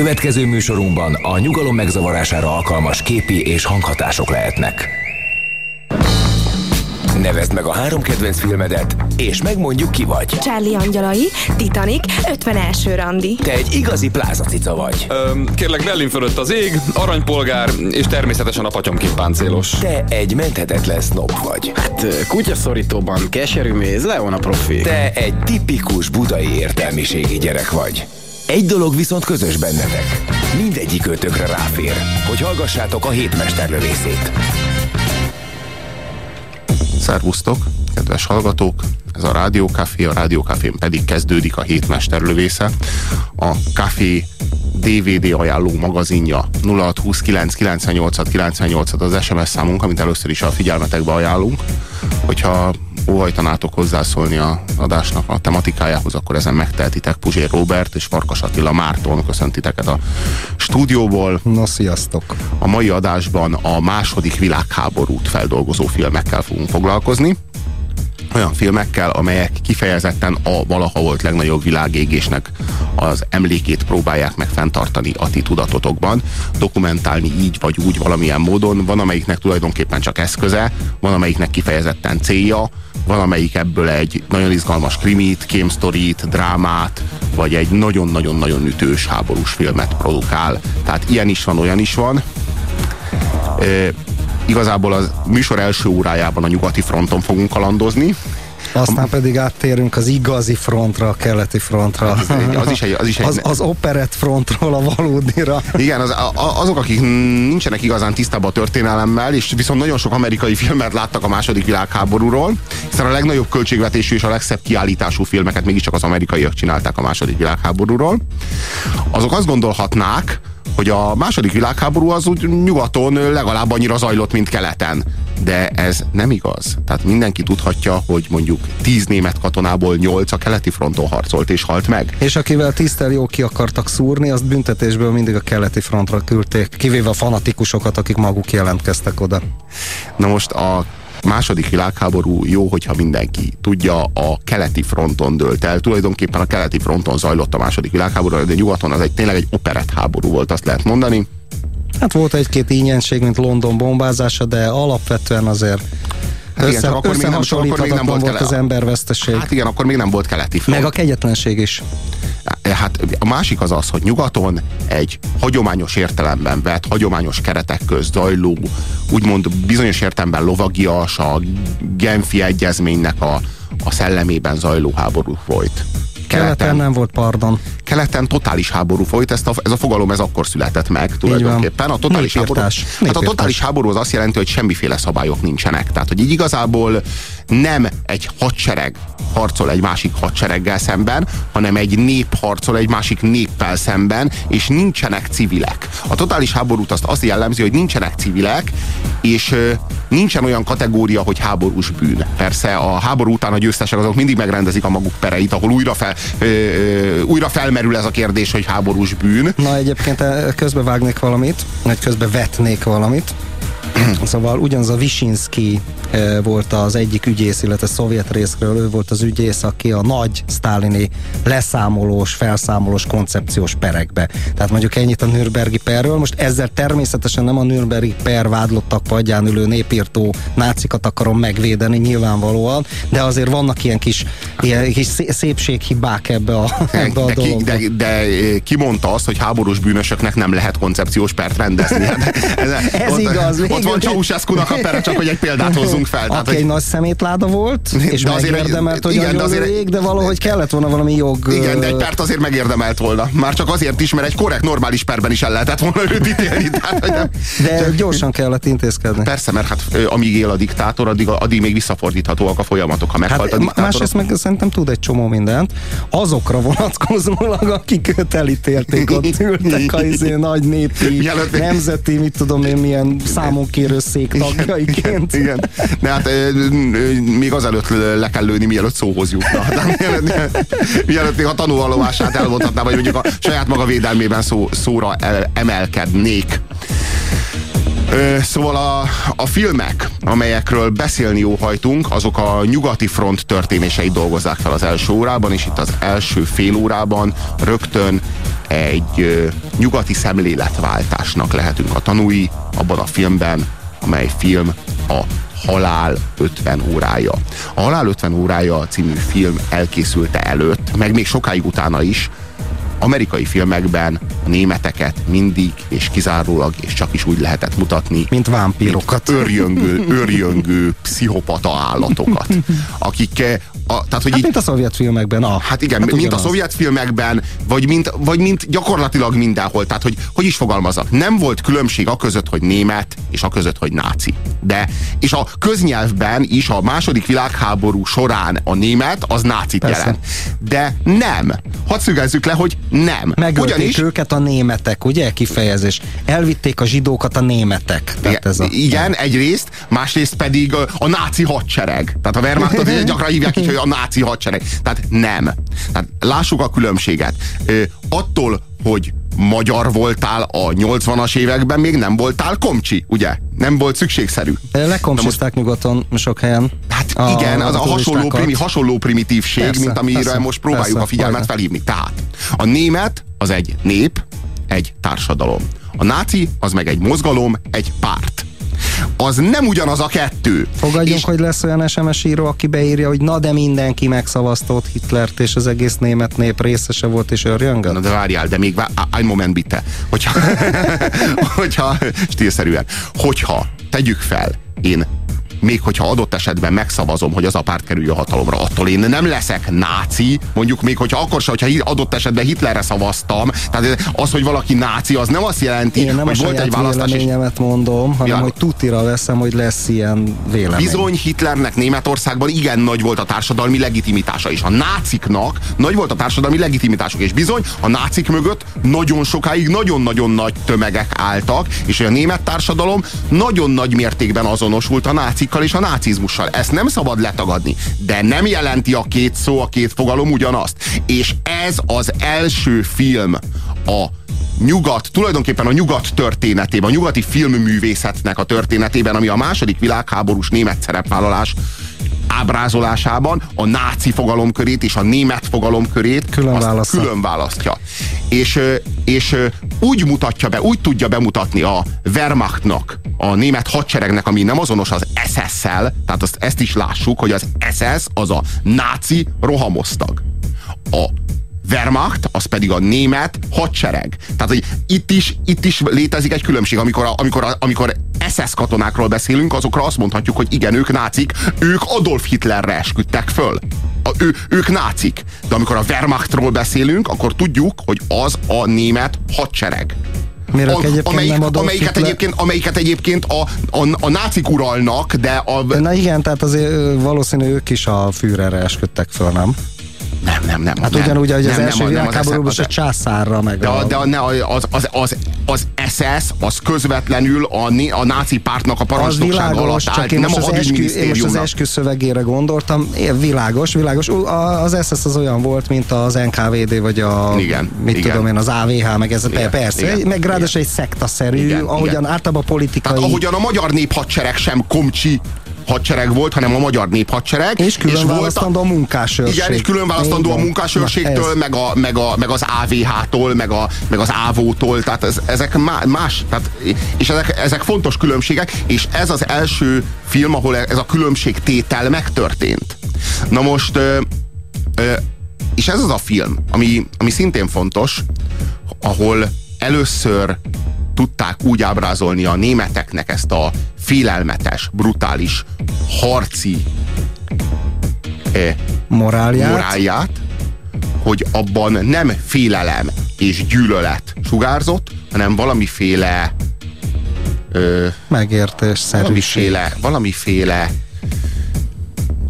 Következő műsorunkban a nyugalom megzavarására alkalmas képi és hanghatások lehetnek. Nevezd meg a három kedvenc filmedet, és megmondjuk ki vagy. Charlie Angyalai, Titanic, 51. randi. Te egy igazi plázacica vagy. Öm, kérlek, Berlin fölött az ég, aranypolgár, és természetesen a patyomként páncélos. Te egy menthetetlen snob vagy. Hát kutyaszorítóban keserű méz, Leon a profi. Te egy tipikus budai értelmiségi gyerek vagy. Egy dolog viszont közös bennetek. Mindegyik ötökre ráfér, hogy hallgassátok a hétmesterlövészét. Szervusztok, kedves hallgatók! Ez a Rádiókafé, a Rádiókafén pedig kezdődik a hétmesterlövésze. A Café DVD ajánló magazinja 0629 98 98 az SMS számunk, amit először is a figyelmetekbe ajánlunk. Hogyha óhajtanátok hozzászólni a adásnak a tematikájához, akkor ezen megtehetitek Puzsér Robert és Farkas Attila Márton köszöntiteket a stúdióból. Na, sziasztok! A mai adásban a második világháborút feldolgozó filmekkel fogunk foglalkozni olyan filmekkel, amelyek kifejezetten a valaha volt legnagyobb világégésnek az emlékét próbálják meg fenntartani a ti tudatotokban, dokumentálni így vagy úgy valamilyen módon. Van, amelyiknek tulajdonképpen csak eszköze, van, amelyiknek kifejezetten célja, van, amelyik ebből egy nagyon izgalmas krimit, kémsztorit, drámát, vagy egy nagyon-nagyon-nagyon ütős háborús filmet produkál. Tehát ilyen is van, olyan is van igazából a műsor első órájában a nyugati fronton fogunk kalandozni. Aztán pedig áttérünk az igazi frontra, a keleti frontra. Az, az is egy, az, is egy... az, az operett frontról a valódira. Igen, az, azok, akik nincsenek igazán tisztában a történelemmel, és viszont nagyon sok amerikai filmet láttak a második világháborúról, hiszen a legnagyobb költségvetésű és a legszebb kiállítású filmeket mégiscsak az amerikaiak csinálták a második világháborúról, azok azt gondolhatnák, hogy a második világháború az úgy nyugaton legalább annyira zajlott, mint keleten. De ez nem igaz. Tehát mindenki tudhatja, hogy mondjuk tíz német katonából nyolc a keleti fronton harcolt és halt meg. És akivel tisztel jó ki akartak szúrni, azt büntetésből mindig a keleti frontra küldték, kivéve a fanatikusokat, akik maguk jelentkeztek oda. Na most a második világháború jó, hogyha mindenki tudja, a keleti fronton dőlt el. Tulajdonképpen a keleti fronton zajlott a második világháború, de nyugaton az egy tényleg egy operett háború volt, azt lehet mondani. Hát volt egy-két ínyenség, mint London bombázása, de alapvetően azért Hát igen, csak akkor még nem, csak akkor még nem volt, volt az emberveszteség. Hát igen, akkor még nem volt keleti front. Meg a kegyetlenség is. Hát a másik az az, hogy nyugaton egy hagyományos értelemben vett, hagyományos keretek közt zajló, úgymond bizonyos értelemben lovagias, a Genfi egyezménynek a, a szellemében zajló háború folyt. Keleten, keleten nem volt pardon. Keleten totális háború folyt, ezt a, ez a fogalom ez akkor született meg tulajdonképpen. A totális, háború, hát a totális háború az azt jelenti, hogy semmiféle szabályok nincsenek. Tehát, hogy így igazából nem egy hadsereg harcol egy másik hadsereggel szemben, hanem egy nép harcol egy másik néppel szemben, és nincsenek civilek. A totális háborút azt, azt jellemzi, hogy nincsenek civilek, és nincsen olyan kategória, hogy háborús bűn. Persze a háború után a győztesek azok mindig megrendezik a maguk pereit, ahol újra, fel, újra felmerül ez a kérdés, hogy háborús bűn. Na egyébként közbevágnék valamit, vagy közbevetnék valamit. szóval ugyanaz a Visinski eh, volt az egyik ügyész, illetve szovjet részről, ő volt az ügyész, aki a nagy sztálini leszámolós, felszámolós koncepciós perekbe. Tehát mondjuk ennyit a Nürnbergi perről. Most ezzel természetesen nem a Nürnbergi per vádlottak padján ülő népírtó nácikat akarom megvédeni nyilvánvalóan, de azért vannak ilyen kis, ilyen kis szépséghibák ebbe a, ebbe a de, dologba. de, de, de ki mondta azt, hogy háborús bűnösöknek nem lehet koncepciós pert rendezni? Hát, ez, ez ott, igaz. Ott van ceausescu a pere, csak hogy egy példát hozzunk fel. Tehát, Aki egy nagy szemétláda volt, és de azért megérdemelt, hogy igen, de azért, rég, de valahogy kellett volna valami jog... Igen, de egy pert azért megérdemelt volna. Már csak azért is, mert egy korrekt, normális perben is el lehetett volna őt ítélni. Tehát, nem. De gyorsan kellett intézkedni. Persze, mert hát amíg él a diktátor, addig, addig még visszafordíthatóak a folyamatok. Ha meghalt hát, a diktátor... Másrészt meg szerintem tud egy csomó mindent. Azokra vonatkozólag, akik őt elítélték, ott ültek a izé, nagy népi, nemzeti, mit tudom én, milyen számonkérő szék tagjaiként. Igen, igen. De hát még azelőtt le kell lőni, mielőtt szóhoz jutna. mielőtt még a tanúvallomását elmondhatná, vagy mondjuk a saját maga védelmében szó, szóra el, emelkednék. Szóval a, a filmek, amelyekről beszélni óhajtunk, azok a nyugati front történéseit dolgozzák fel az első órában, és itt az első fél órában rögtön egy nyugati szemléletváltásnak lehetünk a tanúi abban a filmben, amely film a Halál 50 órája. A Halál 50 órája című film elkészülte előtt, meg még sokáig utána is, amerikai filmekben a németeket mindig és kizárólag és csak is úgy lehetett mutatni. Mint vámpírokat. Mint örjöngő, örjöngő pszichopata állatokat. Akik a, tehát, hogy hát, így, mint a szovjet filmekben. Ah, hát igen, hát mint ugyanaz. a szovjet filmekben, vagy mint, vagy mint gyakorlatilag mindenhol. Tehát, hogy hogy is fogalmazok, nem volt különbség a között, hogy német, és a között, hogy náci. De, és a köznyelvben is a második világháború során a német az nácit Persze. jelent. De nem. Hadd szögezzük le, hogy nem. Megölték Ugyanis, őket a németek, ugye? Kifejezés. Elvitték a zsidókat a németek. Tehát ez a, igen, egyrészt, másrészt pedig a náci hadsereg. Tehát a Wehrmachtot gyakran hívják így, hogy a náci hadsereg. Tehát nem. Tehát lássuk a különbséget. Ö, attól, hogy magyar voltál a 80-as években, még nem voltál komcsi, ugye? Nem volt szükségszerű. Lekomcsizták most... nyugaton sok helyen. Hát a, igen, az a, a hasonló, primi, hasonló primitívség, persze, mint amire persze, most próbáljuk persze, a figyelmet persze. felhívni. Tehát a német az egy nép, egy társadalom. A náci az meg egy mozgalom, egy párt az nem ugyanaz a kettő. Fogadjunk, és... hogy lesz olyan SMS író, aki beírja, hogy na de mindenki megszavaztott Hitlert, és az egész német nép részese volt, és örjöngött. Na de várjál, de még egy moment bitte. Hogyha, hogyha stílszerűen, hogyha tegyük fel, én még hogyha adott esetben megszavazom, hogy az a párt kerüljön hatalomra, attól én nem leszek náci, mondjuk még hogyha akkor se, hogyha adott esetben Hitlerre szavaztam, tehát az, hogy valaki náci, az nem azt jelenti, én nem hogy volt egy választás. Én nem mondom, hanem ja. hogy tutira veszem, hogy lesz ilyen vélemény. Bizony Hitlernek Németországban igen nagy volt a társadalmi legitimitása, és a náciknak nagy volt a társadalmi legitimitásuk, és bizony a nácik mögött nagyon sokáig nagyon-nagyon nagy tömegek álltak, és a német társadalom nagyon nagy mértékben azonosult a nácik nácikkal és a nácizmussal. Ezt nem szabad letagadni. De nem jelenti a két szó, a két fogalom ugyanazt. És ez az első film a nyugat, tulajdonképpen a nyugat történetében, a nyugati filmművészetnek a történetében, ami a második világháborús német szerepvállalás ábrázolásában a náci fogalomkörét és a német fogalomkörét külön, külön választja. És, és úgy mutatja be, úgy tudja bemutatni a Wehrmachtnak, a német hadseregnek, ami nem azonos az SS-szel, tehát azt, ezt is lássuk, hogy az SS az a náci rohamosztag. A Wehrmacht, az pedig a német hadsereg. Tehát, hogy itt is, itt is létezik egy különbség. Amikor, a, amikor, a, amikor SS katonákról beszélünk, azokra azt mondhatjuk, hogy igen, ők nácik, ők Adolf Hitlerre esküdtek föl. A, ő, ők nácik. De amikor a Wehrmachtról beszélünk, akkor tudjuk, hogy az a német hadsereg. a, amelyik, nem amelyiket, Hitler? egyébként, amelyiket egyébként a, a, a nácik uralnak, de a... Na igen, tehát azért valószínű ők is a Führerre esküdtek föl, nem? Nem, nem, nem. Hát nem, ugyanúgy, hogy az nem, első világháborúban a császárra meg. De, a... de ne, az, az, az, az SS az közvetlenül a, a náci pártnak a parancsnokság alatt állt, nem a hadügyminisztériumnak. Én most az eskü szövegére gondoltam, világos, világos. Az SS az olyan volt, mint az NKVD, vagy a, igen, mit igen. tudom én, az AVH, meg ez, igen, persze, igen, meg ráadásul egy szektaszerű, igen, ahogyan igen. általában politikai... Tehát ahogyan a magyar néphadsereg sem komcsi hadsereg volt, hanem a magyar néphadsereg. És külön és választandó a munkásőrség. Igen, és külön választandó a munkásőrségtől, meg, a, meg, a, meg az AVH-tól, meg, a, meg az AVO-tól, tehát ez, ezek más, tehát, és ezek, ezek fontos különbségek, és ez az első film, ahol ez a különbségtétel megtörtént. Na most, ö, ö, és ez az a film, ami, ami szintén fontos, ahol először tudták úgy ábrázolni a németeknek ezt a félelmetes, brutális, harci eh, morálját. morálját, hogy abban nem félelem és gyűlölet sugárzott, hanem valamiféle ö, megértés, valamiféle, valamiféle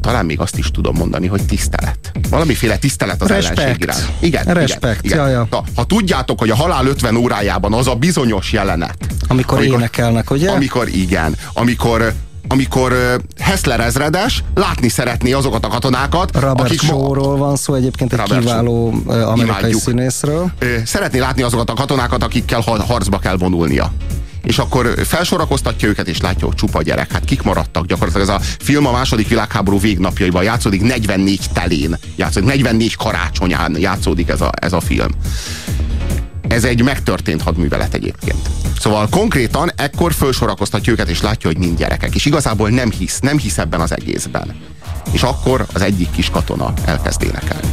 talán még azt is tudom mondani, hogy tisztelet. Valamiféle tisztelet az Respekt. ellenség iránt. Igen, Respekt, igen, igen. Ja, Ha, ha tudjátok, hogy a halál 50 órájában az a bizonyos jelenet. Amikor, amikor énekelnek, ugye? Amikor igen, amikor amikor Hessler ezredes látni szeretné azokat a katonákat, Robert akik Shaw-ról van szó, egyébként egy Robert kiváló amerikai imádjuk. színészről. Szeretné látni azokat a katonákat, akikkel harcba kell vonulnia és akkor felsorakoztatja őket, és látja, hogy csupa gyerek. Hát kik maradtak gyakorlatilag? Ez a film a második világháború végnapjaiban játszódik, 44 telén játszódik, 44 karácsonyán játszódik ez a, ez a film. ez egy megtörtént hadművelet egyébként. Szóval konkrétan ekkor felsorakoztatja őket, és látja, hogy mind gyerekek. És igazából nem hisz, nem hisz ebben az egészben. És akkor az egyik kis katona elkezd énekelni.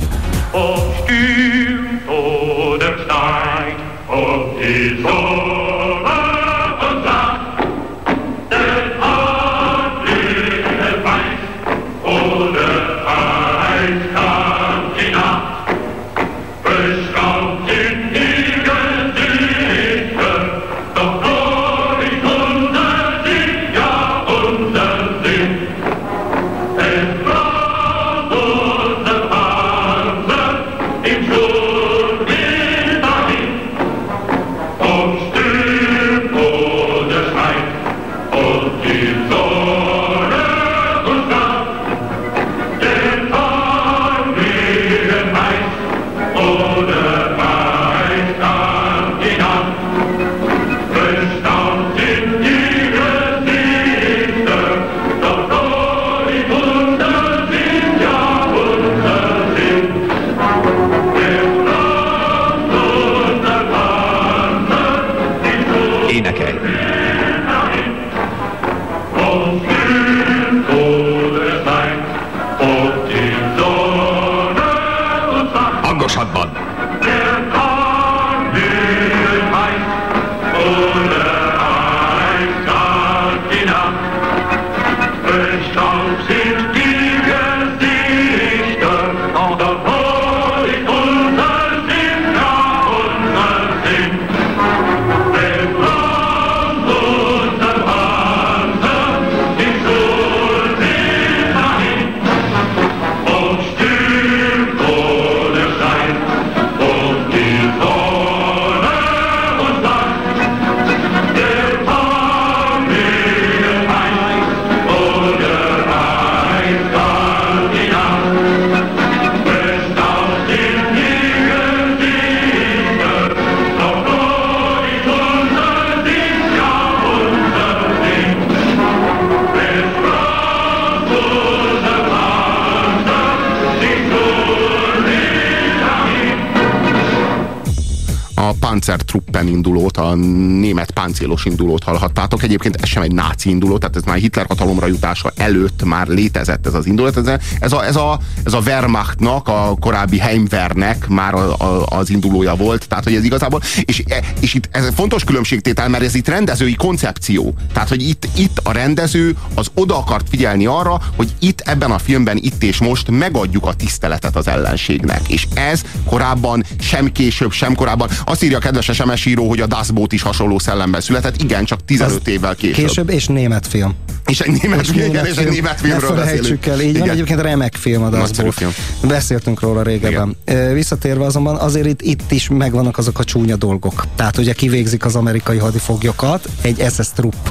Panzertruppen indulót, a német páncélos indulót hallhattátok. Egyébként ez sem egy náci induló, tehát ez már Hitler hatalomra jutása előtt már létezett ez az indulat. Ez a, ez a, ez a, ez a Wehrmachtnak, a korábbi Heimwehrnek már a, a, az indulója volt, tehát hogy ez igazából, és, és itt ez fontos különbségtétel, mert ez itt rendezői koncepció. Tehát, hogy itt, itt a rendező az oda akart figyelni arra, hogy itt ebben a filmben, itt és most megadjuk a tiszteletet az ellenségnek. És ez korábban, sem később, sem korábban. Azt írja a kedves SMS író, hogy a Das Boot is hasonló szellemben született. Igen, csak 15 Az évvel később. Később, és német film. És egy német, és film, német, és egy német filmről beszélünk. el, így igen. van, egyébként remek film a Das Boot. Film. Beszéltünk róla régebben. Igen. Visszatérve azonban azért itt, itt is megvannak azok a csúnya dolgok. Tehát ugye kivégzik az amerikai hadifoglyokat, egy SS trupp.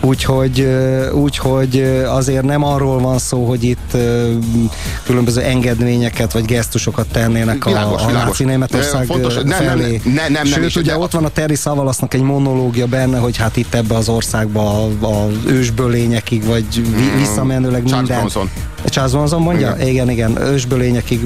Úgyhogy, úgyhogy azért nem arról van szó, hogy itt különböző engedményeket vagy gesztusokat tennének világos, a, a világos. náci Németország Fontos, felé. Nem, nem, nem, nem, Sőt, nem, ugye ott van a Terry Savalasznak egy monológia benne, hogy hát itt ebbe az országba a, a ősbölényekig, vagy mm, visszamenőleg Charles minden. Bronson. Charles Bronson mondja? Igen, igen, igen ősbölényekig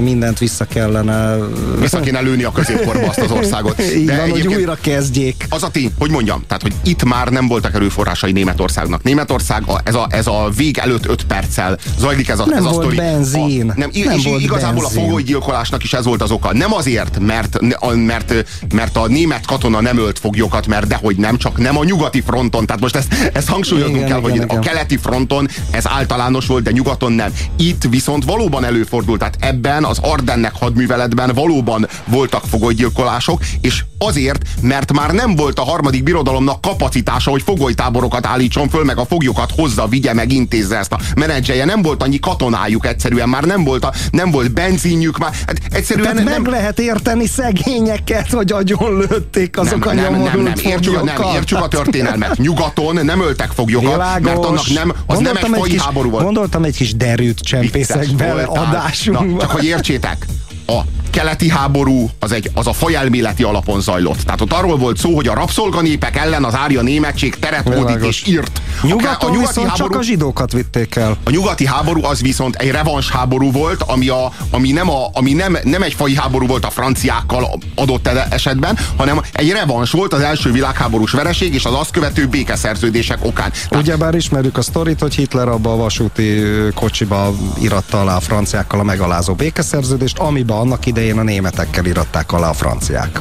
mindent vissza kellene... Vissza kéne lőni a középkorba azt az országot. Így De van, hogy újra kezdjék. Az a tény, hogy mondjam, tehát, hogy itt már nem voltak erőforrásai Németországnak. Németország a, ez, a, ez a vég előtt 5 perccel zajlik ez a, nem ez a volt sztori. benzin. A, nem, nem és volt igazából benzin. a fogolygyilkolásnak is ez volt az oka. Nem azért, mert, mert, mert a német katona nem ölt foglyokat, mert dehogy nem, csak nem a nyugati fronton. Tehát most ezt, ezt hangsúlyoznunk igen, kell, igen, hogy igen. a keleti fronton ez általános volt, de nyugaton nem. Itt viszont valóban előfordult. Tehát ebben az Ardennek hadműveletben valóban voltak fogolygyilkolások, és azért, mert már nem volt a harmadik birodalomnak kapacitása, hogy fogolytáborokat állítson föl, meg a foglyokat hozza, vigye, meg intézze ezt a menedzselje. Nem volt annyi katonájuk egyszerűen, már nem volt, a, nem volt benzinjük, már hát egyszerűen Tehát nem... meg lehet érteni szegényeket, hogy agyon lőtték azok nem, a nem, nem, nem, értsük, nem, értsük a történelmet. Nyugaton nem öltek foglyokat, Világos. mert annak nem, az nem egy faji háború volt. Gondoltam egy kis derűt csempészek bele adásunkba. Na, csak hogy értsétek, a keleti háború az, egy, az a fajelméleti alapon zajlott. Tehát ott arról volt szó, hogy a rabszolganépek ellen az árja németség teret hódít és írt. Nyugaton a, a nyugati háború, csak a zsidókat vitték el. A nyugati háború az viszont egy revans háború volt, ami, a, ami, nem, a, ami nem, nem egy fai háború volt a franciákkal adott esetben, hanem egy revans volt az első világháborús vereség és az azt követő békeszerződések okán. Tehát... Ugyebár ismerjük a sztorit, hogy Hitler abba a vasúti kocsiba iratta alá a franciákkal a megalázó békeszerződést, amiben annak idején a németekkel iratták alá a franciák.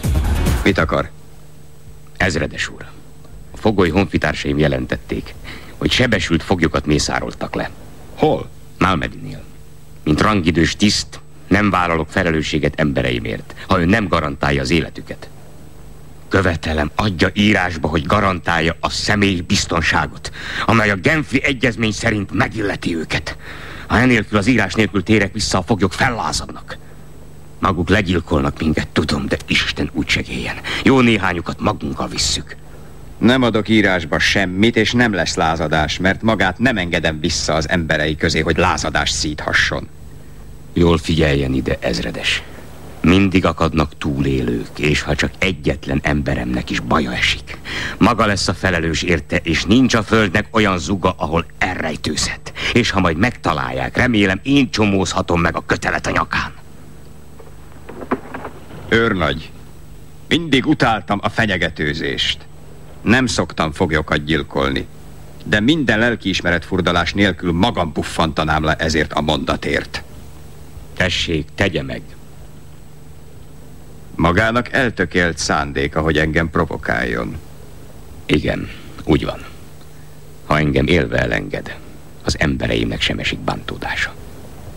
Mit akar? Ezredes úr, a fogoly honfitársaim jelentették, hogy sebesült foglyokat mészároltak le. Hol? Nálmedinél. Mint rangidős tiszt, nem vállalok felelősséget embereimért, ha ő nem garantálja az életüket. Követelem, adja írásba, hogy garantálja a személyi biztonságot, amely a Genfi egyezmény szerint megilleti őket. Ha enélkül az írás nélkül térek vissza, a foglyok fellázadnak. Maguk legyilkolnak minket, tudom, de Isten úgy segéljen. Jó néhányukat magunkkal visszük. Nem adok írásba semmit, és nem lesz lázadás, mert magát nem engedem vissza az emberei közé, hogy lázadás szíthasson. Jól figyeljen ide, ezredes. Mindig akadnak túlélők, és ha csak egyetlen emberemnek is baja esik. Maga lesz a felelős érte, és nincs a földnek olyan zuga, ahol elrejtőzhet. És ha majd megtalálják, remélem én csomózhatom meg a kötelet a nyakán. Őrnagy, mindig utáltam a fenyegetőzést. Nem szoktam foglyokat gyilkolni. De minden lelkiismeret furdalás nélkül magam buffantanám le ezért a mondatért. Tessék, tegye meg. Magának eltökélt szándéka, hogy engem provokáljon. Igen, úgy van. Ha engem élve elenged, az embereimnek sem esik bántódása.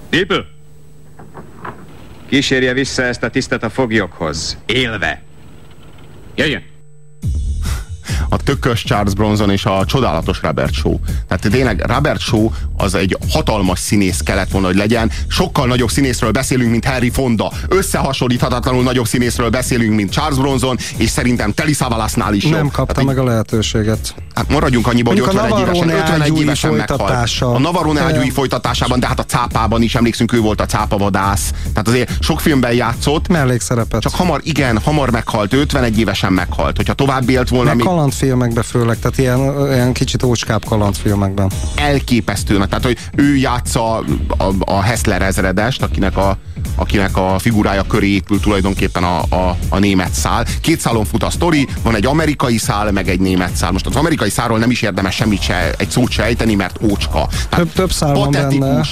People! Kísérje vissza ezt a tisztet a foglyokhoz. Élve! Jöjjön! A tökös Charles Bronson és a csodálatos Robert Shaw. Tehát tényleg Robert Shaw az egy hatalmas színész kellett volna, hogy legyen. Sokkal nagyobb színészről beszélünk, mint Harry Fonda. Összehasonlíthatatlanul nagyobb színészről beszélünk, mint Charles Bronson, és szerintem Telly Savalasnál is Nem kapta hát, meg a lehetőséget. Hát maradjunk annyiba, hogy 51 évesen, 51 évesen meghalt. A Navarone ágyúi folytatásában, de hát a cápában is emlékszünk, ő volt a cápavadász. Tehát azért sok filmben játszott. Mellékszerepet. Csak hamar, igen, hamar meghalt, 51 évesen meghalt. Hogyha tovább élt volna... Meg még... kalandfilmekben főleg, tehát ilyen, ilyen kicsit ócskább kalandfilmekben. Elképesztő, tehát hogy ő játsza a, a Hessler ezredest, akinek a, akinek a figurája köré épül tulajdonképpen a, a, a német szál. Két szálon fut a sztori, van egy amerikai szál, meg egy német szál. Most az amerikai szálról nem is érdemes semmit se, egy szót se ejteni, mert ócska. Több, több szál van benne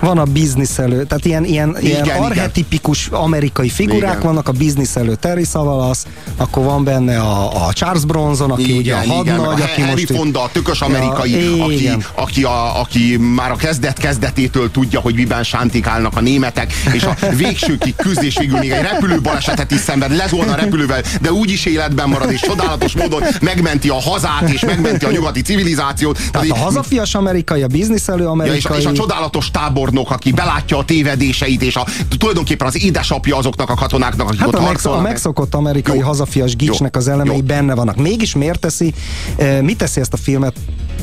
van a biznisz elő, tehát ilyen, ilyen, igen, ilyen archetipikus igen. amerikai figurák igen. vannak, a biznisz elő Terry Savalas, akkor van benne a, a Charles Bronson, aki igen, ugye a hadnagy, aki Harry most Fonda, a tökös amerikai, ja, aki, aki, a, aki már a kezdet kezdetétől tudja, hogy miben sántikálnak a németek, és a végsőkig küzd, és végül még egy repülő balesetet is szenved, lezuhan a repülővel, de úgyis életben marad, és csodálatos módon megmenti a hazát, és megmenti a nyugati civilizációt. Tehát, Tehát a hazafias amerikai, a bizniszelő amerikai. Ja, és, a, és a csodálatos tábornok, aki belátja a tévedéseit, és a, tulajdonképpen az édesapja azoknak a katonáknak, akik hát ott a, harcolnak. a megszokott amerikai jó, hazafias gicsnek az elemei jó. benne vannak. Mégis miért teszi, eh, mit teszi ezt a filmet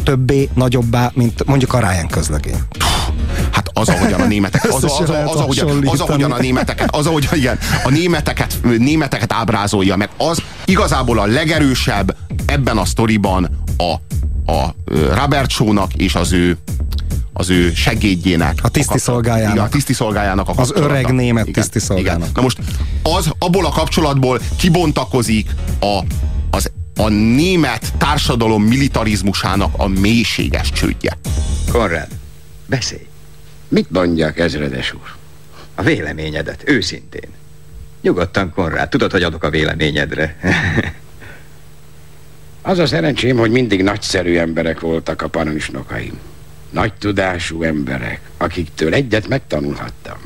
többé, nagyobbá, mint mondjuk a Ryan közlegény? Hát az, ahogyan a németek, az, az, az, az, ahogyan, az, ahogyan a németeket, az, ahogyan igen, a németeket, németeket ábrázolja meg, az igazából a legerősebb ebben a sztoriban a, a Robert Shaw-nak és az ő az ő segédjének. A tiszti szolgájának. Igen, a tiszti szolgájának a Az öreg német igen, tiszti szolgának. Igen. Na most az abból a kapcsolatból kibontakozik a, az, a német társadalom militarizmusának a mélységes csődje. Konrad, beszélj. Mit mondjak, ezredes úr? A véleményedet, őszintén. Nyugodtan, Konrád, tudod, hogy adok a véleményedre. Az a szerencsém, hogy mindig nagyszerű emberek voltak a parancsnokaim. Nagy tudású emberek, akiktől egyet megtanulhattam.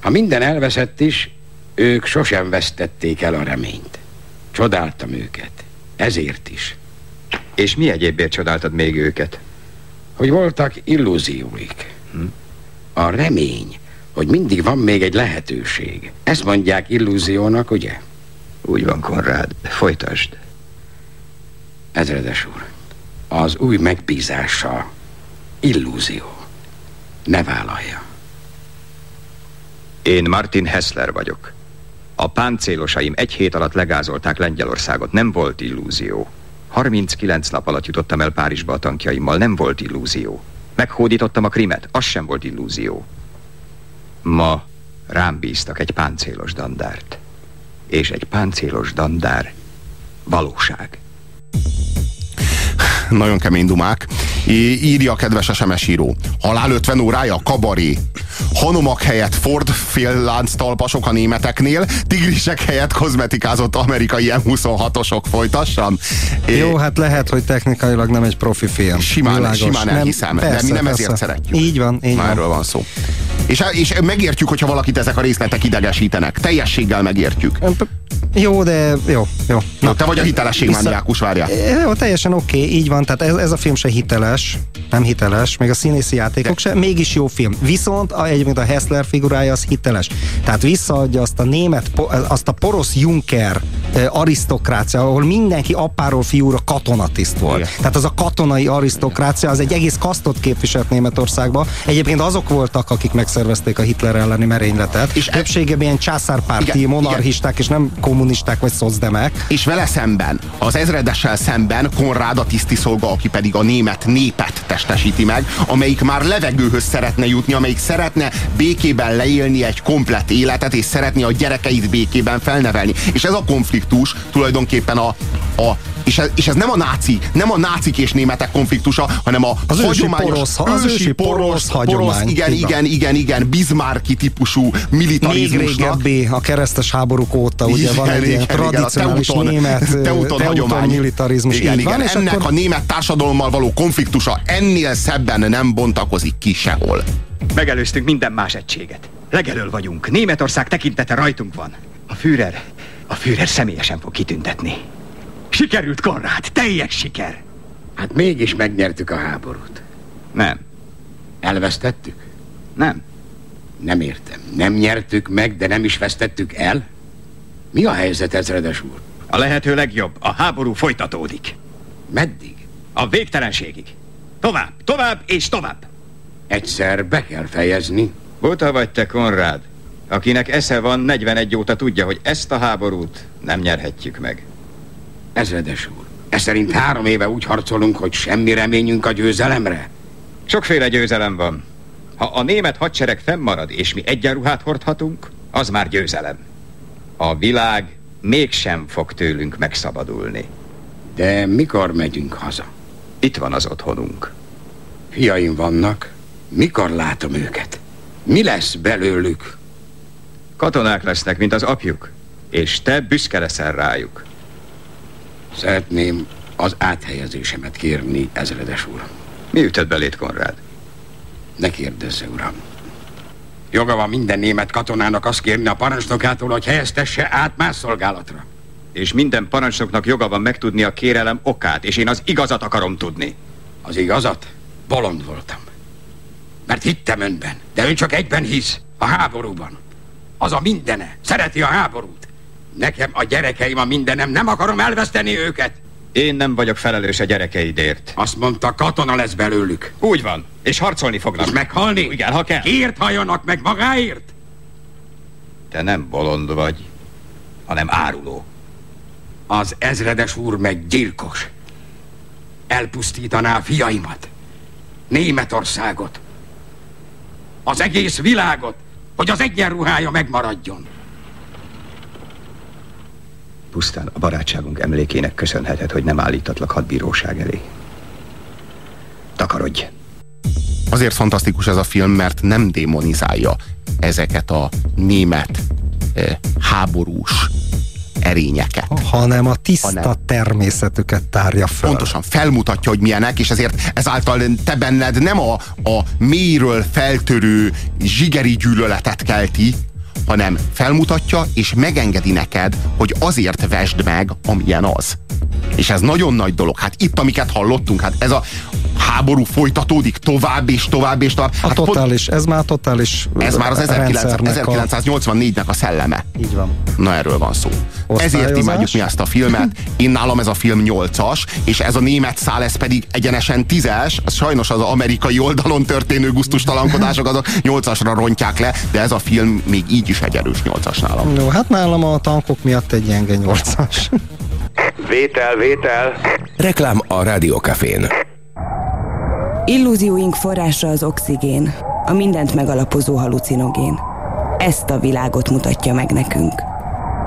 Ha minden elveszett is, ők sosem vesztették el a reményt. Csodáltam őket. Ezért is. És mi egyébért csodáltad még őket? Hogy voltak illúzióik. Hm? A remény, hogy mindig van még egy lehetőség. Ezt mondják illúziónak, ugye? Úgy van, Konrád. Folytasd. Ezredes úr, az új megbízása illúzió. Ne vállalja. Én Martin Hessler vagyok. A páncélosaim egy hét alatt legázolták Lengyelországot. Nem volt illúzió. 39 nap alatt jutottam el Párizsba a tankjaimmal. Nem volt illúzió. Meghódítottam a krimet. Az sem volt illúzió. Ma rám bíztak egy páncélos dandárt. És egy páncélos dandár valóság. Nagyon kemény dumák. Írja a kedves SMS író. Halál 50 órája, kabaré. Hanomak helyett Ford fél talpasok a németeknél, tigrisek helyett kozmetikázott amerikai M26-osok folytassam. Jó, hát lehet, hogy technikailag nem egy profi film. Simán, Világos. simán elhiszem, nem, persze, de mi nem persze. ezért szeretjük. Így van, így Már van. erről van szó. És, és megértjük, hogyha valakit ezek a részletek idegesítenek. Teljességgel megértjük. Jó, de jó, jó. Na, te vagy a hitelesség Vissza... mániákus, várjál. Jó, teljesen oké, okay, így van, tehát ez, ez a film se hiteles, nem hiteles, még a színészi játékok de... se, mégis jó film. Viszont a, egyébként a Hessler figurája az hiteles. Tehát visszaadja azt a német, azt a porosz Juncker arisztokrácia, ahol mindenki apáról fiúra katonatiszt volt. Igen. Tehát az a katonai arisztokrácia, az egy egész kasztot képviselt Németországban. Egyébként azok voltak, akik megszervezték a Hitler elleni merényletet. És többségében ilyen császárpárti, igen, monarchisták, igen. és nem kommunisták vagy szocdemek. És vele szemben, az ezredessel szemben Konrád a tisztiszolga, aki pedig a német népet testesíti meg, amelyik már levegőhöz szeretne jutni, amelyik szeretne békében leélni egy komplet életet, és szeretné a gyerekeit békében felnevelni. És ez a konfliktus tulajdonképpen a, a és ez, és ez nem a náci, nem a nácik és németek konfliktusa, hanem a az hagyományos, porosz, az ősi porosz, porosz hagyomány. Porosz, igen, igen, igen, igen, igen, Bismarcki típusú militarizmusnak. Még régebbi, a keresztes háborúk óta, ugye igen, van egy ilyen tradicionális teuton, német teuton, teuton militarizmus. Igen, igen, van, és ennek akkor... a német társadalommal való konfliktusa ennél szebben nem bontakozik ki sehol. Megelőztünk minden más egységet. Legelől vagyunk. Németország tekintete rajtunk van. A Führer, a Führer személyesen fog kitüntetni. Sikerült, Konrád! Teljes siker! Hát mégis megnyertük a háborút. Nem. Elvesztettük? Nem. Nem értem. Nem nyertük meg, de nem is vesztettük el? Mi a helyzet, ezredes úr? A lehető legjobb. A háború folytatódik. Meddig? A végtelenségig. Tovább, tovább és tovább. Egyszer be kell fejezni. Buta vagy te, Konrád, akinek esze van 41 óta tudja, hogy ezt a háborút nem nyerhetjük meg. Ezredes úr, ez szerint három éve úgy harcolunk, hogy semmi reményünk a győzelemre? Sokféle győzelem van. Ha a német hadsereg fennmarad, és mi egyenruhát hordhatunk, az már győzelem. A világ mégsem fog tőlünk megszabadulni. De mikor megyünk haza? Itt van az otthonunk. Fiaim vannak. Mikor látom őket? Mi lesz belőlük? Katonák lesznek, mint az apjuk. És te büszke leszel rájuk. Szeretném az áthelyezésemet kérni, ezredes úr. Mi ütött belét, Konrád? Ne kérdezze, uram. Joga van minden német katonának azt kérni a parancsnokától, hogy helyeztesse át más szolgálatra. És minden parancsnoknak joga van megtudni a kérelem okát, és én az igazat akarom tudni. Az igazat? Bolond voltam. Mert hittem önben, de ön csak egyben hisz, a háborúban. Az a mindene, szereti a háborút. Nekem a gyerekeim a mindenem, nem akarom elveszteni őket. Én nem vagyok felelős a gyerekeidért. Azt mondta, katona lesz belőlük. Úgy van, és harcolni fognak. És meghalni? Igen, ha kell. Kiért halljanak meg magáért? Te nem bolond vagy, hanem áruló. Az ezredes úr meg gyilkos. Elpusztítaná fiaimat. Németországot. Az egész világot, hogy az egyenruhája megmaradjon. Pusztán a barátságunk emlékének köszönheted, hogy nem állítatlak hadbíróság elé. Takarodj! Azért fantasztikus ez a film, mert nem démonizálja ezeket a német eh, háborús erényeket. Hanem a tiszta hanem, természetüket tárja fel. Pontosan, felmutatja, hogy milyenek, és ezért ezáltal te benned nem a, a mélyről feltörő zsigeri gyűlöletet kelti, hanem felmutatja és megengedi neked, hogy azért vesd meg, amilyen az. És ez nagyon nagy dolog. Hát itt, amiket hallottunk, hát ez a, háború folytatódik tovább és tovább és tovább. A hát totális, ez már totális Ez már az 1984-nek a szelleme. Így van. Na erről van szó. Ezért imádjuk mi ezt a filmet. Én nálam ez a film 8-as, és ez a német szál, ez pedig egyenesen 10-es. Sajnos az amerikai oldalon történő gusztustalankodások azok 8-asra rontják le, de ez a film még így is egy erős 8-as nálam. Jó, hát nálam a tankok miatt egy gyenge 8-as. Vétel, vétel. Reklám a Rádiókafén. Illúzióink forrása az oxigén, a mindent megalapozó halucinogén. Ezt a világot mutatja meg nekünk.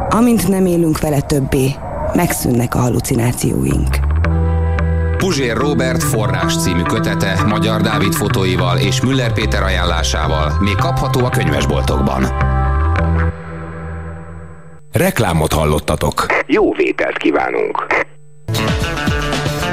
Amint nem élünk vele többé, megszűnnek a halucinációink. Puzsér Robert forrás című kötete Magyar Dávid fotóival és Müller Péter ajánlásával még kapható a könyvesboltokban. Reklámot hallottatok. Jó vételt kívánunk!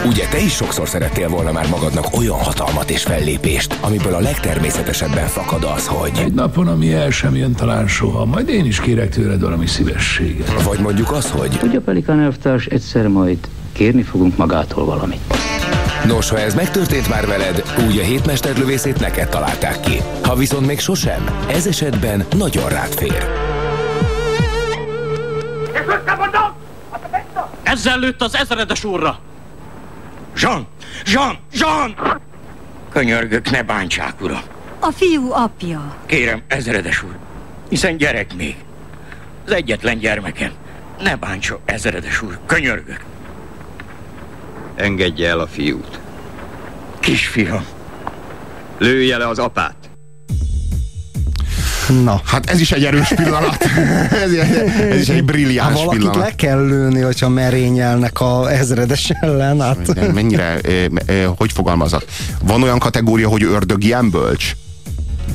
Ugye te is sokszor szerettél volna már magadnak olyan hatalmat és fellépést, amiből a legtermészetesebben fakad az, hogy... Egy napon, ami el sem jön talán soha, majd én is kérek tőled valami szívességet. Vagy mondjuk az, hogy... Ugye Pelikán elvtárs, egyszer majd kérni fogunk magától valamit. Nos, ha ez megtörtént már veled, úgy a hétmesterlövészét neked találták ki. Ha viszont még sosem, ez esetben nagyon rád fér. Ezzel lőtt az ezredes úrra! Jean! Jean! Jean! Könyörgök, ne bántsák, uram. A fiú apja. Kérem, ezredes úr, hiszen gyerek még. Az egyetlen gyermekem. Ne bántsa, ezredes úr, könyörgök. Engedje el a fiút. Kisfiam. Lője le az apát. Na. Hát ez is egy erős pillanat. ez, ez is egy brilliáns hát valakit pillanat. le kell lőni, hogyha merényelnek a ezredes ellen. Hát. mennyire, hogy fogalmazok? Van olyan kategória, hogy ördög ilyen bölcs?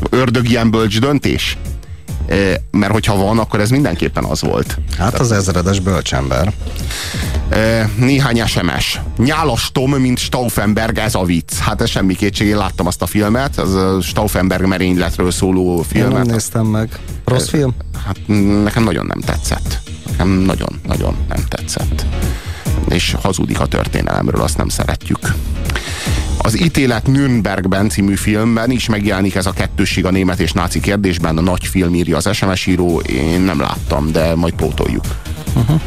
Ördög ilyen bölcs döntés? Mert hogyha van, akkor ez mindenképpen az volt. Hát az ezredes bölcsember. Néhány SMS. Nyálas Tom, mint Stauffenberg, ez a vicc. Hát ez semmi kétség, én láttam azt a filmet, az a Stauffenberg merényletről szóló filmet. Én nem néztem meg. Rossz film? Hát nekem nagyon nem tetszett. Nekem nagyon-nagyon nem tetszett. És hazudik a történelemről, azt nem szeretjük. Az ítélet Nürnbergben című filmben is megjelenik ez a kettősség a német és náci kérdésben. A nagy film írja az SMS író, én nem láttam, de majd pótoljuk. Uh-huh.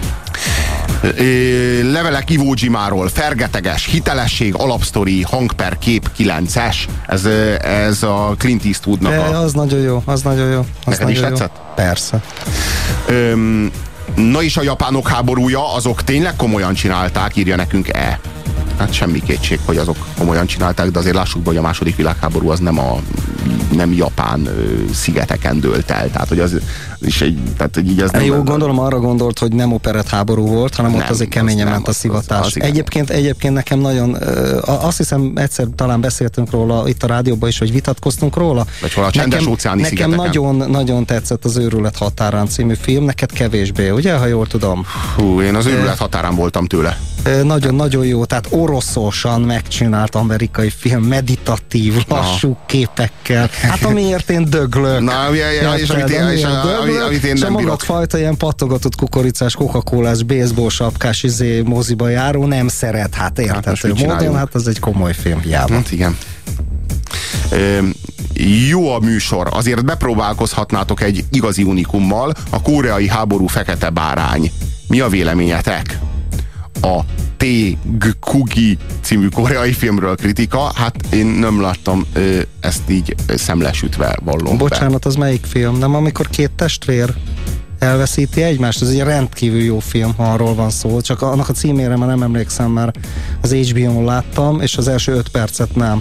Levelek Ivo Jimáról, fergeteges, hitelesség, alapsztori, hang per kép 9-es. Ez, ez a Clint Eastwoodnak a... az nagyon jó, az nagyon jó. Az Neked is tetszett? Jó. Persze. Öm, na és a japánok háborúja, azok tényleg komolyan csinálták, írja nekünk E hát semmi kétség, hogy azok komolyan csinálták, de azért lássuk be, hogy a második világháború az nem a nem Japán szigeteken dőlt el. Tehát, hogy az is egy, tehát, hogy így az nem... Jó, gondolom arra gondolt, hogy nem operett háború volt, hanem nem, ott azért keményen ment a szivatás. Az, az, az egyébként, egyébként nekem nagyon, azt hiszem egyszer talán beszéltünk róla itt a rádióban is, hogy vitatkoztunk róla. Vagy hol a csendes nekem, óceáni Nekem nagyon, nagyon tetszett az Őrület határán című film, neked kevésbé, ugye, ha jól tudom? Hú, én az Őrület határán voltam tőle. Nagyon-nagyon jó, tehát oroszosan megcsinált amerikai film, meditatív, lassú Aha. képekkel. Hát amiért én döglök. Na, ja, ja, és amit én, és döglök, amit én nem bírok. fajta ilyen pattogatott kukoricás, coca baseball sapkás izé, moziba járó nem szeret, hát érthető hát módon, hát ez egy komoly film, hiába. Hát igen. jó a műsor, azért bepróbálkozhatnátok egy igazi unikummal, a koreai háború fekete bárány. Mi a véleményetek? A T. Kugi című koreai filmről kritika, hát én nem láttam ö, ezt így szemlesütve vallom Bocsánat, be. az melyik film? Nem amikor két testvér elveszíti egymást. Ez egy rendkívül jó film, ha arról van szó. Csak annak a címére már nem emlékszem, mert az HBO-n láttam, és az első öt percet nem.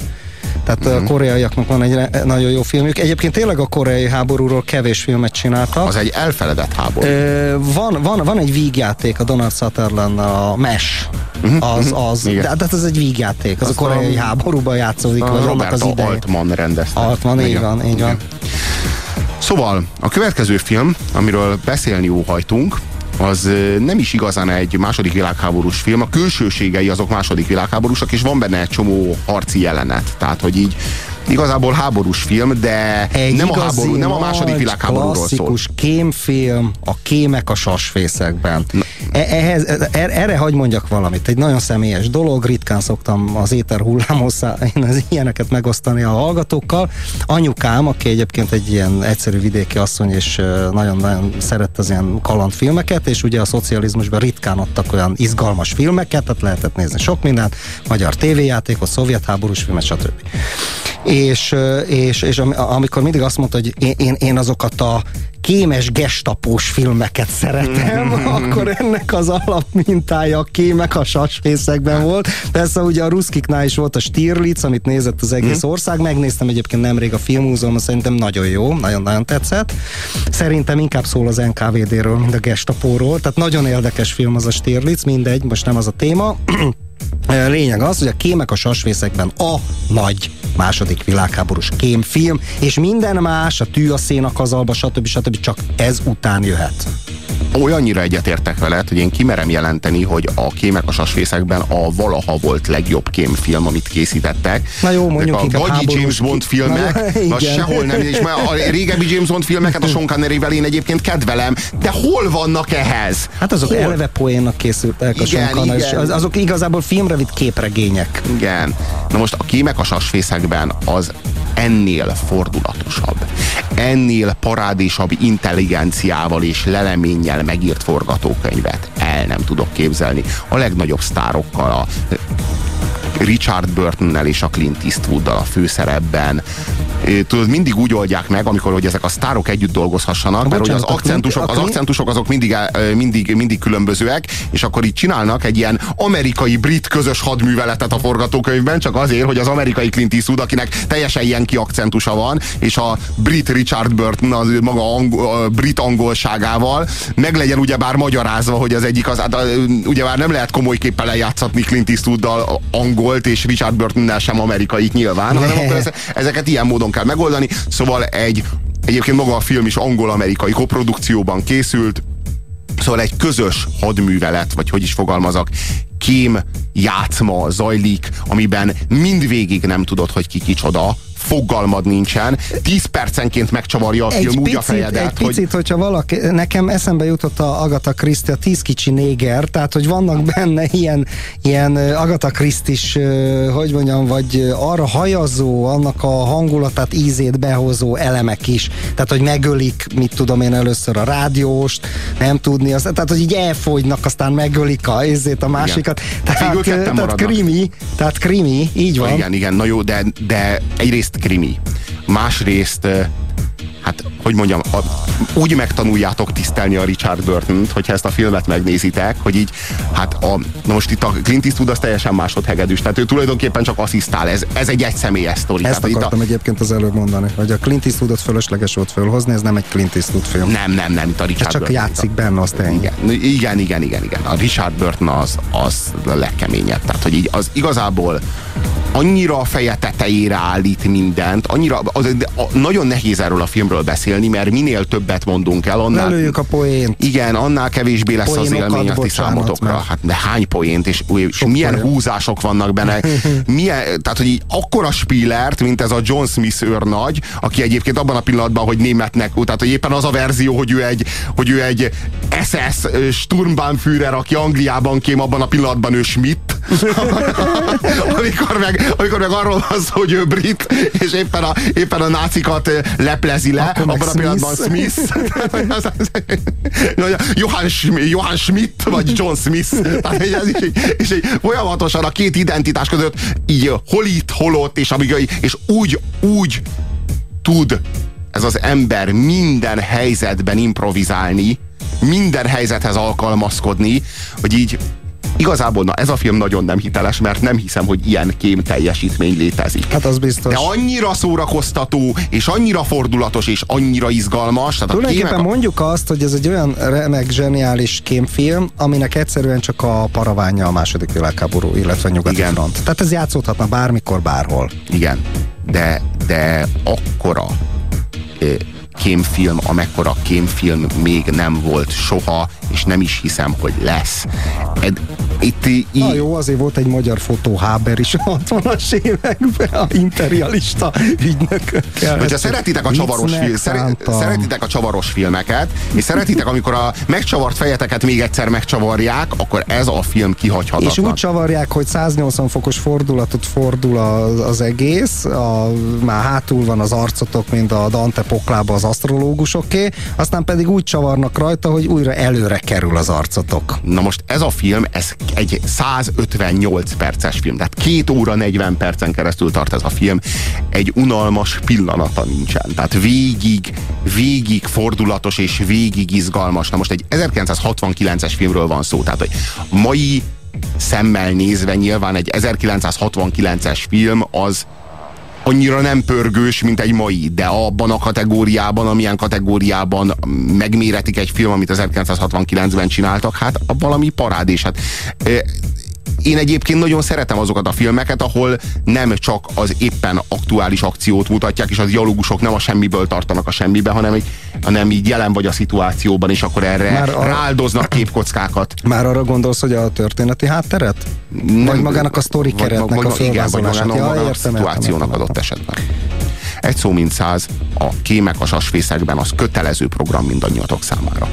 Tehát mm-hmm. a koreaiaknak van egy nagyon jó filmjük. Egyébként tényleg a koreai háborúról kevés filmet csináltak. Az egy elfeledett háború. Ö, van, van, van egy vígjáték a Donald Sutherland, a MES. Mm-hmm. Az, az, de, de ez egy vígjáték, az Azt a koreai a, háborúban játszódik. A Robert az ide. Altman rendezte. Altman, így van, így van. Szóval a következő film, amiről beszélni óhajtunk, az nem is igazán egy második világháborús film, a külsőségei azok második világháborúsak, és van benne egy csomó harci jelenet. Tehát, hogy így igazából háborús film, de Egy nem a háború, nem a második világháborúról szól. klasszikus kémfilm, a kémek a sasfészekben. E- ehhez, e- erre hagy mondjak valamit, egy nagyon személyes dolog, ritkán szoktam az éter hullámosszá én az ilyeneket megosztani a hallgatókkal. Anyukám, aki egyébként egy ilyen egyszerű vidéki asszony, és nagyon-nagyon szerette az ilyen kalandfilmeket, és ugye a szocializmusban ritkán adtak olyan izgalmas filmeket, tehát lehetett nézni sok mindent, magyar tévéjátékot, szovjet háborús filmet, stb. És, és, és amikor mindig azt mondta, hogy én, én, én azokat a kémes gestapós filmeket szeretem, akkor ennek az alapmintája a kémek a sasfészekben volt. Persze ugye a ruszkiknál is volt a Stirlitz, amit nézett az egész mhm. ország, megnéztem egyébként nemrég a filmúzeum, szerintem nagyon jó, nagyon-nagyon tetszett. Szerintem inkább szól az NKVD-ről, mint a gestapóról, tehát nagyon érdekes film az a Stirlitz, mindegy, most nem az a téma. Lényeg az, hogy a kémek a sasvészekben a nagy második világháborús kémfilm, és minden más, a tű a szénakazalba, stb. stb. csak ez után jöhet olyannyira egyetértek veled, hogy én kimerem jelenteni, hogy a Kémek a sasfészekben a valaha volt legjobb kémfilm, amit készítettek. Na jó, mondjuk a gagyi James Bond filmek, Na, az sehol nem, és a régebbi James Bond filmeket a Sean connery én egyébként kedvelem, de hol vannak ehhez? Hát azok hol? eleve poénnak készültek a igen, Sean igen. Az, azok igazából filmre vitt képregények. Igen. Na most a Kémek a sasfészekben az ennél fordulatosabb, ennél parádésabb intelligenciával és leleménnyel megírt forgatókönyvet el nem tudok képzelni. A legnagyobb sztárokkal, a Richard Burtonnel és a Clint Eastwooddal a főszerepben. Tudod, mindig úgy oldják meg, amikor hogy ezek a sztárok együtt dolgozhassanak, mert hogy az akcentusok, az akcentusok azok mindig, mindig, mindig különbözőek, és akkor így csinálnak egy ilyen amerikai-brit közös hadműveletet a forgatókönyvben, csak azért, hogy az amerikai Clint Eastwood, akinek teljesen ilyen akcentusa van, és a brit Richard Burton az maga angol, brit angolságával meg legyen ugyebár magyarázva, hogy az egyik az, hát, ugyebár nem lehet komoly képpel eljátszatni Clint Eastwooddal angol volt, és Richard Burtonnel sem amerikai nyilván, hanem akkor ezeket ilyen módon kell megoldani. Szóval egy, egyébként maga a film is angol-amerikai koprodukcióban készült, Szóval egy közös hadművelet, vagy hogy is fogalmazok, kém játszma zajlik, amiben mindvégig nem tudod, hogy ki kicsoda, fogalmad nincsen, 10 percenként megcsavarja a film egy úgy picit, a fejedet. Egy hogy... picit, hogyha valaki, nekem eszembe jutott a Agatha Christie, a 10 kicsi néger, tehát hogy vannak benne ilyen, ilyen Agatha Christis, hogy mondjam, vagy arra hajazó, annak a hangulatát, ízét behozó elemek is. Tehát, hogy megölik, mit tudom én először a rádióst, nem tudni, az, tehát, hogy így elfogynak, aztán megölik a, ízét a másikat. Igen. Tehát, tehát krimi, tehát krimi, így van. Igen, igen, na jó, de, de egyrészt egyrészt krimi, másrészt hát, hogy mondjam, a, úgy megtanuljátok tisztelni a Richard burton hogyha ezt a filmet megnézitek, hogy így, hát a, na most itt a Clint Eastwood az teljesen másodhegedűs, tehát ő tulajdonképpen csak asszisztál, ez, ez egy egyszemélyes sztori. Ezt tehát akartam a... egyébként az előbb mondani, hogy a Clint Eastwoodot fölösleges volt fölhozni, ez nem egy Clint Eastwood film. Nem, nem, nem, itt a Richard ez csak Burton. játszik benne, azt igen, igen, igen, igen, igen. A Richard Burton az, az a legkeményebb, tehát hogy így az igazából annyira a feje tetejére állít mindent, annyira, az, a, nagyon nehéz erről a filmről beszélni, mert minél többet mondunk el, annál... Lelőjük a poént. Igen, annál kevésbé lesz Poénokat, az élmény a ti számotokra. Hát de hány poént, és, és milyen poén. húzások vannak benne. milyen, tehát, hogy így akkora spillert, mint ez a John Smith őrnagy, aki egyébként abban a pillanatban, hogy németnek, tehát hogy éppen az a verzió, hogy ő egy, hogy ő egy SS Sturmbannführer, aki Angliában kém, abban a pillanatban ő Schmidt. amikor, meg, amikor meg arról van szó, hogy ő brit, és éppen a, éppen a nácikat leplezi le, Akkor abban a pillanatban Smith. Johann, Johann Schmidt, vagy John Smith. Tehát, ez is, és egy, folyamatosan a két identitás között így hol itt, hol ott, és, amíg, és úgy, úgy tud ez az ember minden helyzetben improvizálni, minden helyzethez alkalmazkodni, hogy így Igazából na, ez a film nagyon nem hiteles, mert nem hiszem, hogy ilyen kém teljesítmény létezik. Hát az biztos. De annyira szórakoztató, és annyira fordulatos, és annyira izgalmas. Tehát Tulajdonképpen a... mondjuk azt, hogy ez egy olyan remek, zseniális kémfilm, aminek egyszerűen csak a paraványa a második világháború, illetve a nyugati Igen. front. Tehát ez játszódhatna bármikor, bárhol. Igen, de, de akkora kémfilm, amekkora kémfilm még nem volt soha, és nem is hiszem, hogy lesz. Ed, Itt, í- Na jó, azért volt egy magyar fotóháber is a 60-as években, a imperialista ügynökökkel. Hogyha szeretitek a csavaros film, szeretitek a csavaros filmeket, és szeretitek, amikor a megcsavart fejeteket még egyszer megcsavarják, akkor ez a film kihagyhatatlan. És úgy csavarják, hogy 180 fokos fordulatot fordul az, az egész, a, már hátul van az arcotok, mint a Dante poklába az asztrológusoké, aztán pedig úgy csavarnak rajta, hogy újra előre kerül az arcotok. Na most ez a film, ez egy 158 perces film, tehát két óra 40 percen keresztül tart ez a film. Egy unalmas pillanata nincsen. Tehát végig, végig fordulatos és végig izgalmas. Na most egy 1969-es filmről van szó, tehát hogy mai szemmel nézve nyilván egy 1969-es film az annyira nem pörgős, mint egy mai, de abban a kategóriában, amilyen kategóriában megméretik egy film, amit 1969-ben csináltak, hát valami parádés. Hát, én egyébként nagyon szeretem azokat a filmeket, ahol nem csak az éppen aktuális akciót mutatják, és a dialógusok nem a semmiből tartanak a semmibe, hanem, egy, hanem így jelen vagy a szituációban, és akkor erre Már a... ráldoznak képkockákat. Már arra gondolsz, hogy a történeti hátteret? Nem, vagy magának a sztori keretnek vagy, a igen, vagy magának ja, a szituációnak adott esetben. Egy szó mint száz, a kémek a sasfészekben az kötelező program mindannyiatok számára.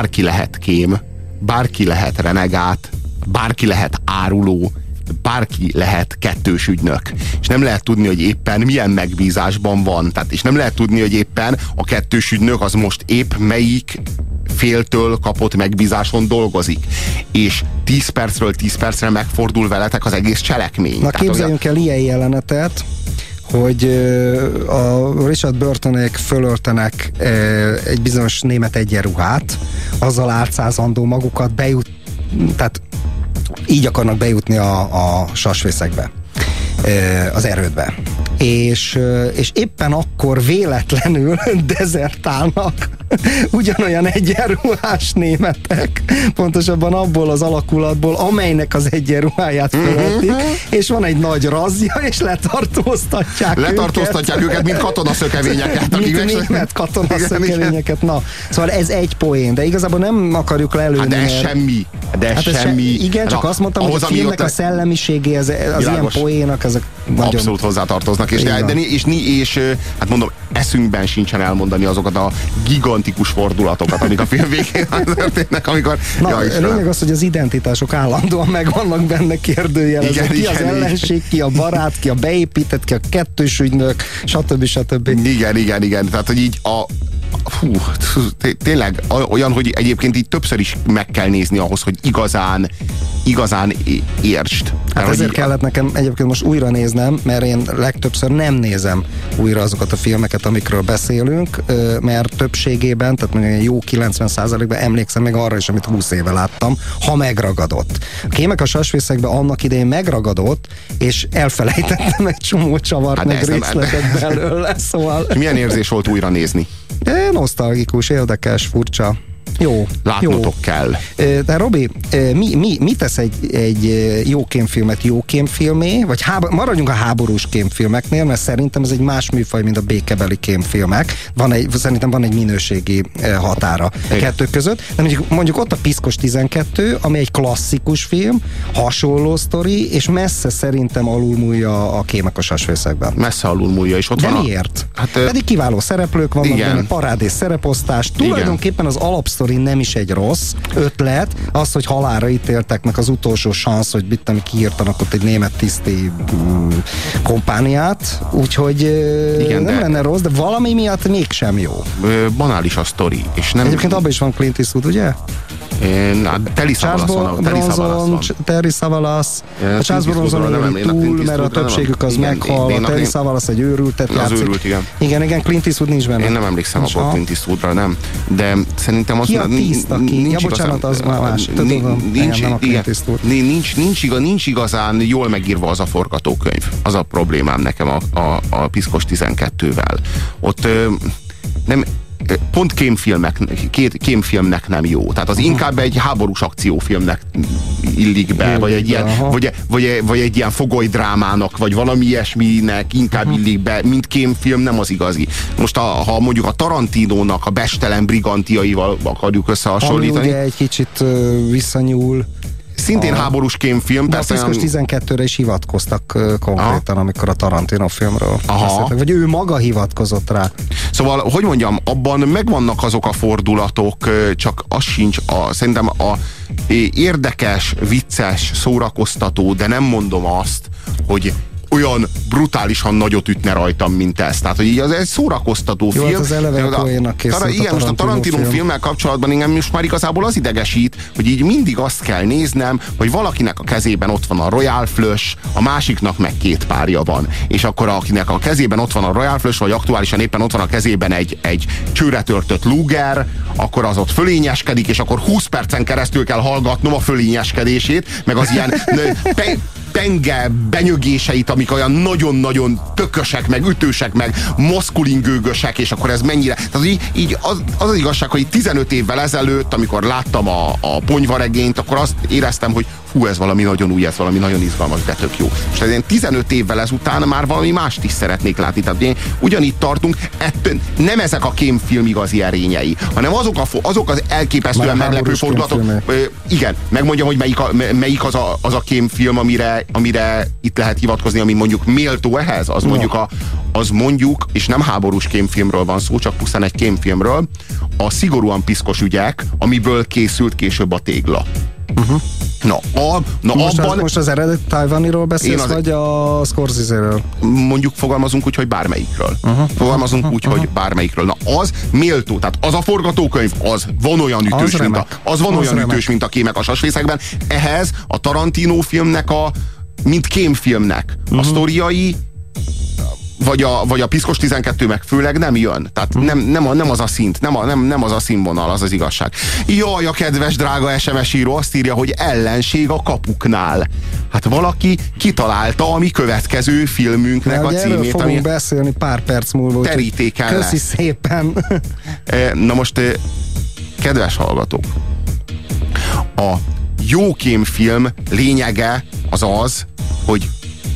Bárki lehet kém, bárki lehet renegát, bárki lehet áruló, bárki lehet kettős ügynök. És nem lehet tudni, hogy éppen milyen megbízásban van. Tehát, és nem lehet tudni, hogy éppen a kettős ügynök az most épp melyik féltől kapott megbízáson dolgozik. És 10 percről 10 percre megfordul veletek az egész cselekmény. Na képzeljünk el ilyen jelenetet, hogy a Richard Burtonék fölöltenek egy bizonyos német egyenruhát, azzal átszázandó magukat bejut, tehát így akarnak bejutni a, a sasvészekbe, az erődbe. És, és éppen akkor véletlenül dezertálnak ugyanolyan egyenruhás németek, pontosabban abból az alakulatból, amelynek az egyenruháját fölöttik, uh-huh. és van egy nagy razja, és letartóztatják Letartóztatják őket, őket mint katonaszökevényeket. Mint német katonaszökevényeket. Na, szóval ez egy poén, de igazából nem akarjuk lelőni. Hát de ez mert... semmi. De ez hát semmi. Se, igen, csak Na, azt mondtam, hogy a filmnek a szellemiségé, az, az ilyen poénak, ezek nagyon... Abszolút hozzátartoznak, és, de, de, és, és, és, hát mondom, eszünkben sincsen elmondani azokat a gigantikus fordulatokat, amik a film végén történnek, amikor... Na, ja, lényeg az, hogy az identitások állandóan meg vannak benne kérdőjelezve. Ki igen, az ellenség, ki a barát, ki a beépített, ki a kettős ügynök, stb. stb. Igen, igen, igen. Tehát, hogy így a, Hú, tényleg olyan, hogy egyébként így többször is meg kell nézni ahhoz, hogy igazán, igazán értsd. Hát ezért így... kellett nekem egyébként most újra néznem, mert én legtöbbször nem nézem újra azokat a filmeket, amikről beszélünk, mert többségében, tehát mondjuk jó 90%-ban emlékszem meg arra is, amit 20 éve láttam, ha megragadott. A kémek a sasvészekben annak idején megragadott, és elfelejtettem egy csomó csavart, hát meg részletet belőle, szóval... Milyen érzés volt újra nézni? De nosztalgikus, érdekes, furcsa. Jó. Látnotok jó. kell. De Robi, mi, mi, mi tesz egy, egy jó kémfilmet jó kémfilmé? Vagy háb- maradjunk a háborús kémfilmeknél, mert szerintem ez egy más műfaj, mint a békebeli kémfilmek. Van egy, szerintem van egy minőségi határa Igen. kettő között. De mondjuk, mondjuk ott a Piszkos 12, ami egy klasszikus film, hasonló sztori, és messze szerintem alulmúlja a kémek a sasvészekben. Messze alulmúlja, és ott De van miért? A... Hát, Pedig kiváló szereplők vannak igen. benne, parádés szereposztás. Tulajdonképpen az alapsztori nem is egy rossz ötlet. Az, hogy halára ítéltek, meg az utolsó szansz, hogy mit nem kiírtanak ott egy német tiszti mm, kompániát, úgyhogy Igen, nem de... lenne rossz, de valami miatt mégsem jó. Banális a sztori. És nem... Egyébként abban is van Clint Eastwood, ugye? Na, Savalas van. Savalas van. Terry Savalas. A Charles Bronson nem túl, mert a többségük az meghal. A Terry Savalas egy őrültet játszik. Az őrült, igen. Igen, igen, Clint Eastwood nincs benne. Én nem emlékszem abból Clint Eastwoodra, nem. De szerintem az... Ki a tiszt, aki? Ja, bocsánat, az már más. Nincs. Nincs, nincs, nincs igazán jól megírva az a forgatókönyv. Az a problémám nekem a, a, a Piszkos 12-vel. Ott nem, pont kémfilmek, két kémfilmnek nem jó. Tehát az inkább egy háborús akciófilmnek illik be, vagy egy, ilyen, vagy, vagy, vagy egy ilyen fogolydrámának, vagy valami ilyesminek inkább illik be, mint kémfilm nem az igazi. Most a, ha mondjuk a Tarantinónak a bestelen brigantiaival akarjuk összehasonlítani. Ami ugye egy kicsit visszanyúl Szintén a... háborús kémfilm. De persze a Piszkos 12-re is hivatkoztak konkrétan, Aha. amikor a Tarantino filmről Aha. beszéltek. Vagy ő maga hivatkozott rá. Szóval, hogy mondjam, abban megvannak azok a fordulatok, csak az sincs, a, szerintem a érdekes, vicces, szórakoztató, de nem mondom azt, hogy olyan brutálisan nagyot ütne rajtam, mint ez. Tehát, hogy így az egy szórakoztató Jó, film. Hát az eleve a, a, Igen, most a Tarantino film. filmmel kapcsolatban engem most már igazából az idegesít, hogy így mindig azt kell néznem, hogy valakinek a kezében ott van a Royal Flush, a másiknak meg két párja van. És akkor akinek a kezében ott van a Royal Flush, vagy aktuálisan éppen ott van a kezében egy, egy csőre törtött Luger, akkor az ott fölényeskedik, és akkor 20 percen keresztül kell hallgatnom a fölényeskedését, meg az ilyen pe, penge benyögéseit, amik olyan nagyon-nagyon tökösek, meg ütősek, meg moszkulingőgösek, és akkor ez mennyire... Tehát így, így az, az az igazság, hogy 15 évvel ezelőtt, amikor láttam a, a ponyvaregényt, akkor azt éreztem, hogy hú, ez valami nagyon új, ez valami nagyon izgalmas, de tök jó. És én 15 évvel ezután már valami mást is szeretnék látni. Tehát én ugyanitt tartunk, ettől nem ezek a kémfilm igazi erényei, hanem azok, a, azok az elképesztően már meglepő fordulatok. Igen, megmondja, hogy melyik, a, melyik az, a, az a kémfilm, amire, amire itt lehet hivatkozni, ami mondjuk méltó ehhez, az no. mondjuk a, az mondjuk, és nem háborús kémfilmről van szó, csak pusztán egy kémfilmről, a szigorúan piszkos ügyek, amiből készült később a tégla. Uh-huh. Na, a, na most, abban... Az, most az eredeti Tajvaniról beszélsz, az... vagy a Scorsese-ről? Mondjuk fogalmazunk úgy, hogy bármelyikről. Uh-huh. Fogalmazunk uh-huh. úgy, hogy bármelyikről. Na, az méltó, tehát az a forgatókönyv, az van olyan ütős, az mint a, az van az olyan remek. ütős, mint a kémek a sasvészekben. Ehhez a Tarantino filmnek a mint kémfilmnek. Uh-huh. A sztoriai vagy a, vagy a Piszkos 12 meg főleg nem jön. Tehát nem, nem, a, nem az a szint, nem, a, nem, nem az a színvonal, az az igazság. Jaj, a kedves drága SMS író azt írja, hogy ellenség a kapuknál. Hát valaki kitalálta a mi következő filmünknek a címét. Erről fogunk ami beszélni pár perc múlva. Terítéken Köszi lesz. szépen. E, na most, e, kedves hallgatók, a jó film lényege az az, hogy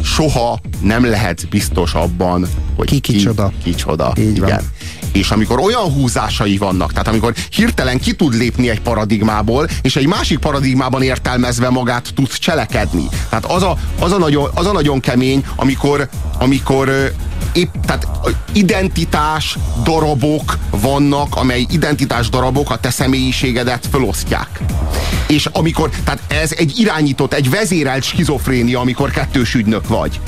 soha nem lehetsz biztos abban, hogy ki kicsoda. Ki, kicsoda. Így Igen. Van. És amikor olyan húzásai vannak, tehát amikor hirtelen ki tud lépni egy paradigmából, és egy másik paradigmában értelmezve magát tud cselekedni. Tehát az a, az a, nagyon, az a nagyon kemény, amikor, amikor épp, tehát identitás darabok vannak, amely identitás darabok a te személyiségedet felosztják. És amikor, tehát ez egy irányított, egy vezérelt skizofrénia, amikor kettős ügynök vagy.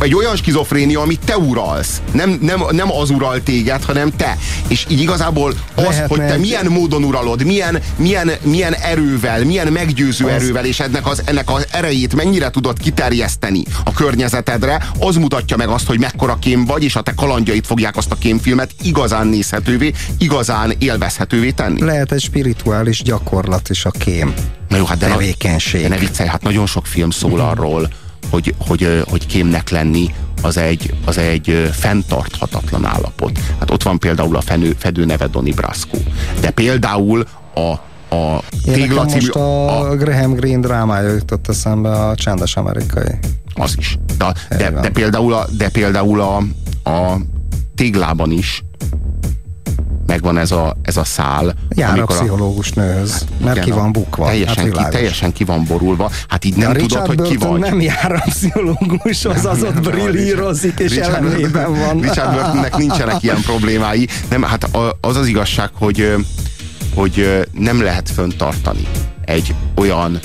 Egy olyan skizofrénia, amit te uralsz. Nem, nem, nem az ural téged, hanem te. És így igazából az, Lehetne hogy te milyen módon uralod, milyen, milyen, milyen erővel, milyen meggyőző az... erővel, és ennek az, ennek az erejét mennyire tudod kiterjeszteni a környezetedre, az mutatja meg azt, hogy mekkora kém vagy, és a te kalandjait fogják azt a kémfilmet igazán nézhetővé, igazán élvezhetővé tenni. Lehet egy spirituális gyakorlat is a kém. Na jó, hát de, tevékenység. De ne viccelj, hát nagyon sok film szól arról, hogy, hogy, hogy kémnek lenni az egy, az egy fenntarthatatlan állapot. Hát ott van például a fenő, fedő neve Donny Brasco. De például a a Tégla című... most a, a Graham Greene drámája jutott eszembe a csendes amerikai. Az is. De, de, de például, a, de például a, a téglában is megvan ez a, ez a szál. Jár a pszichológus nőhöz, hát, mert igen, ki van bukva. Teljesen, hát ki, teljesen ki van borulva. Hát így nem tudod, hogy ki vagy. nem jár a pszichológus, az az ott brillírozik, és Richard, ellenében van. Richard Burtonnek nincsenek ilyen problémái. Nem, hát az az igazság, hogy, hogy nem lehet föntartani egy olyan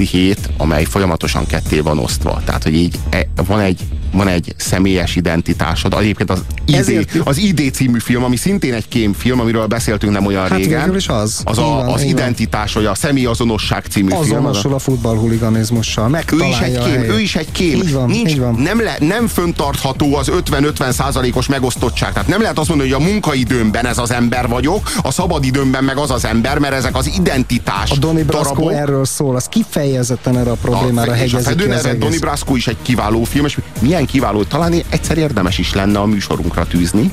pszichét, amely folyamatosan ketté van osztva. Tehát, hogy így e, van egy van egy személyes identitásod. Egyébként az ID, Ezért... az ID című film, ami szintén egy kémfilm, amiről beszéltünk nem olyan hát régen. is az. Az, a, van, az identitás, vagy a személyazonosság című Azonosul film. Azonosul a futballhuliganizmussal. Ő is egy kém, ő is egy kém. Így van, Nincs, így van. Nem, le, nem föntartható az 50-50 százalékos megosztottság. Tehát nem lehet azt mondani, hogy a munkaidőmben ez az ember vagyok, a szabadidőmben meg az az ember, mert ezek az identitás A Donny Brasco erről szól, az kifejezetten erre a problémára a, hegyezik ki az Donny Brasco is egy kiváló film, és milyen ilyen kiváló, talán egyszer érdemes is lenne a műsorunkra tűzni.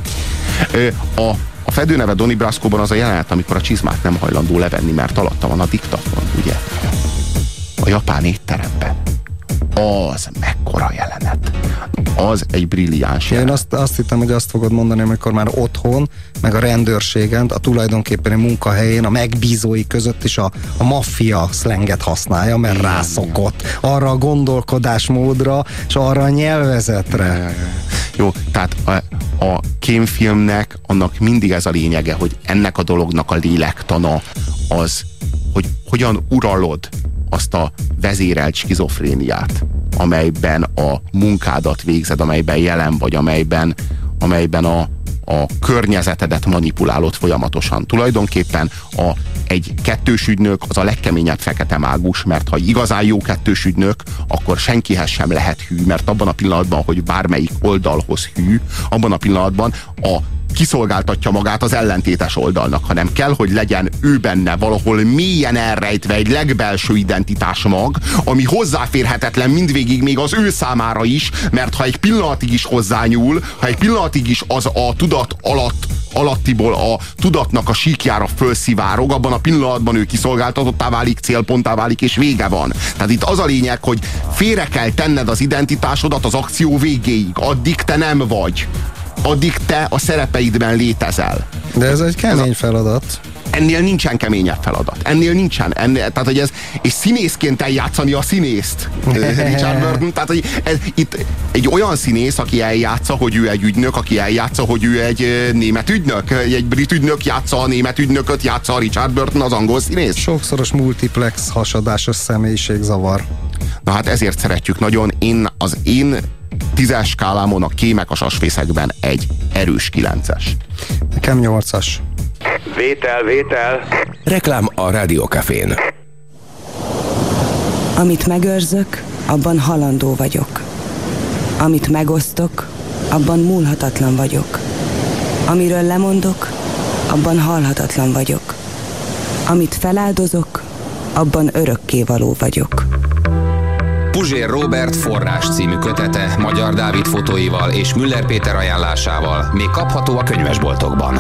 A, a fedőneve Donny Brasco-ban az a jelenet, amikor a csizmát nem hajlandó levenni, mert alatta van a diktafon, ugye? A japán étteremben. Az mekkora jelenet? Az egy brilliáns Én azt, azt hittem, hogy azt fogod mondani, amikor már otthon, meg a rendőrségen, a tulajdonképpen a munkahelyén, a megbízói között is a, a maffia szlenget használja, mert rászokott. Arra a gondolkodásmódra, és arra a nyelvezetre. Jó, tehát a, a kémfilmnek annak mindig ez a lényege, hogy ennek a dolognak a lélektana az, hogy hogyan uralod azt a vezérelt skizofréniát, amelyben a munkádat végzed, amelyben jelen vagy, amelyben, amelyben a, a környezetedet manipulálod folyamatosan. Tulajdonképpen a, egy kettős ügynök az a legkeményebb fekete mágus, mert ha igazán jó kettős ügynök, akkor senkihez sem lehet hű, mert abban a pillanatban, hogy bármelyik oldalhoz hű, abban a pillanatban a kiszolgáltatja magát az ellentétes oldalnak, hanem kell, hogy legyen ő benne valahol mélyen elrejtve egy legbelső identitás mag, ami hozzáférhetetlen mindvégig még az ő számára is, mert ha egy pillanatig is hozzányúl, ha egy pillanatig is az a tudat alatt alattiból a tudatnak a síkjára fölszivárog, abban a pillanatban ő kiszolgáltatottá válik, célponttá válik, és vége van. Tehát itt az a lényeg, hogy félre kell tenned az identitásodat az akció végéig. Addig te nem vagy. Addig te a szerepeidben létezel. De ez egy kemény feladat ennél nincsen keményebb feladat. Ennél nincsen. Ennél, tehát, hogy ez, és színészként eljátszani a színészt. Richard Burton. Tehát, hogy ez, itt egy olyan színész, aki eljátsza, hogy ő egy ügynök, aki eljátsza, hogy ő egy német ügynök. Egy brit ügynök játsza a német ügynököt, játsza a Richard Burton, az angol színész. Sokszoros multiplex hasadásos személyiségzavar. Na hát ezért szeretjük nagyon. Én az én tízes skálámon a kémek a sasfészekben egy erős kilences. Nekem nyolcas. Vétel, vétel. Reklám a Rádiókafén. Amit megőrzök, abban halandó vagyok. Amit megosztok, abban múlhatatlan vagyok. Amiről lemondok, abban halhatatlan vagyok. Amit feláldozok, abban örökké való vagyok. Puzsér Robert forrás című kötete Magyar Dávid fotóival és Müller Péter ajánlásával még kapható a könyvesboltokban.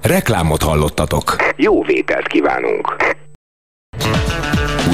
Reklámot hallottatok. Jó vételt kívánunk.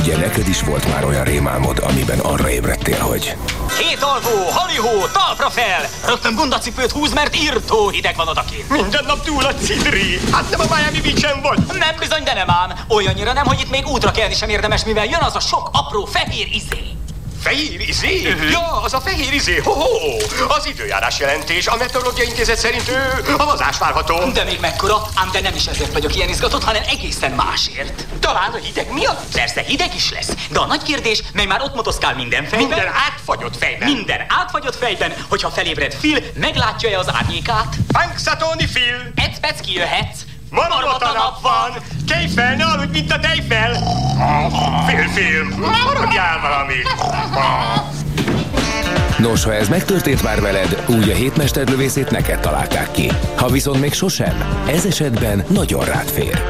Ugye neked is volt már olyan rémálmod, amiben arra ébredtél, hogy... Két alvó, halihó, talpra fel! Rögtön bundacipőt húz, mert írtó hideg van odakint. Minden nap túl a cidri. Hát nem a Miami beach vagy. Nem bizony, de nem ám. Olyannyira nem, hogy itt még útra kelni sem érdemes, mivel jön az a sok apró fehér izé. Fehér izé? Uh-huh. Ja, az a fehér izé. Ho, ho. Az időjárás jelentés. A meteorológiai intézet szerint ő havazás várható. De még mekkora? Ám de nem is ezért vagyok ilyen izgatott, hanem egészen másért. Talán a hideg miatt? Persze, hideg is lesz. De a nagy kérdés, mely már ott motoszkál minden fejben. Minden átfagyott fejben. Minden átfagyott fejben, hogyha felébred Phil, meglátja-e az árnyékát? Punxsutawney Phil. Egy kijöhetsz. Marmota nap van! Kelj fel, ne aludj, mint a tejfel! Félfilm! Maradjál valamit! Nos, ha ez megtörtént már veled, úgy a hétmesterlövészét neked találták ki. Ha viszont még sosem, ez esetben nagyon rád fér.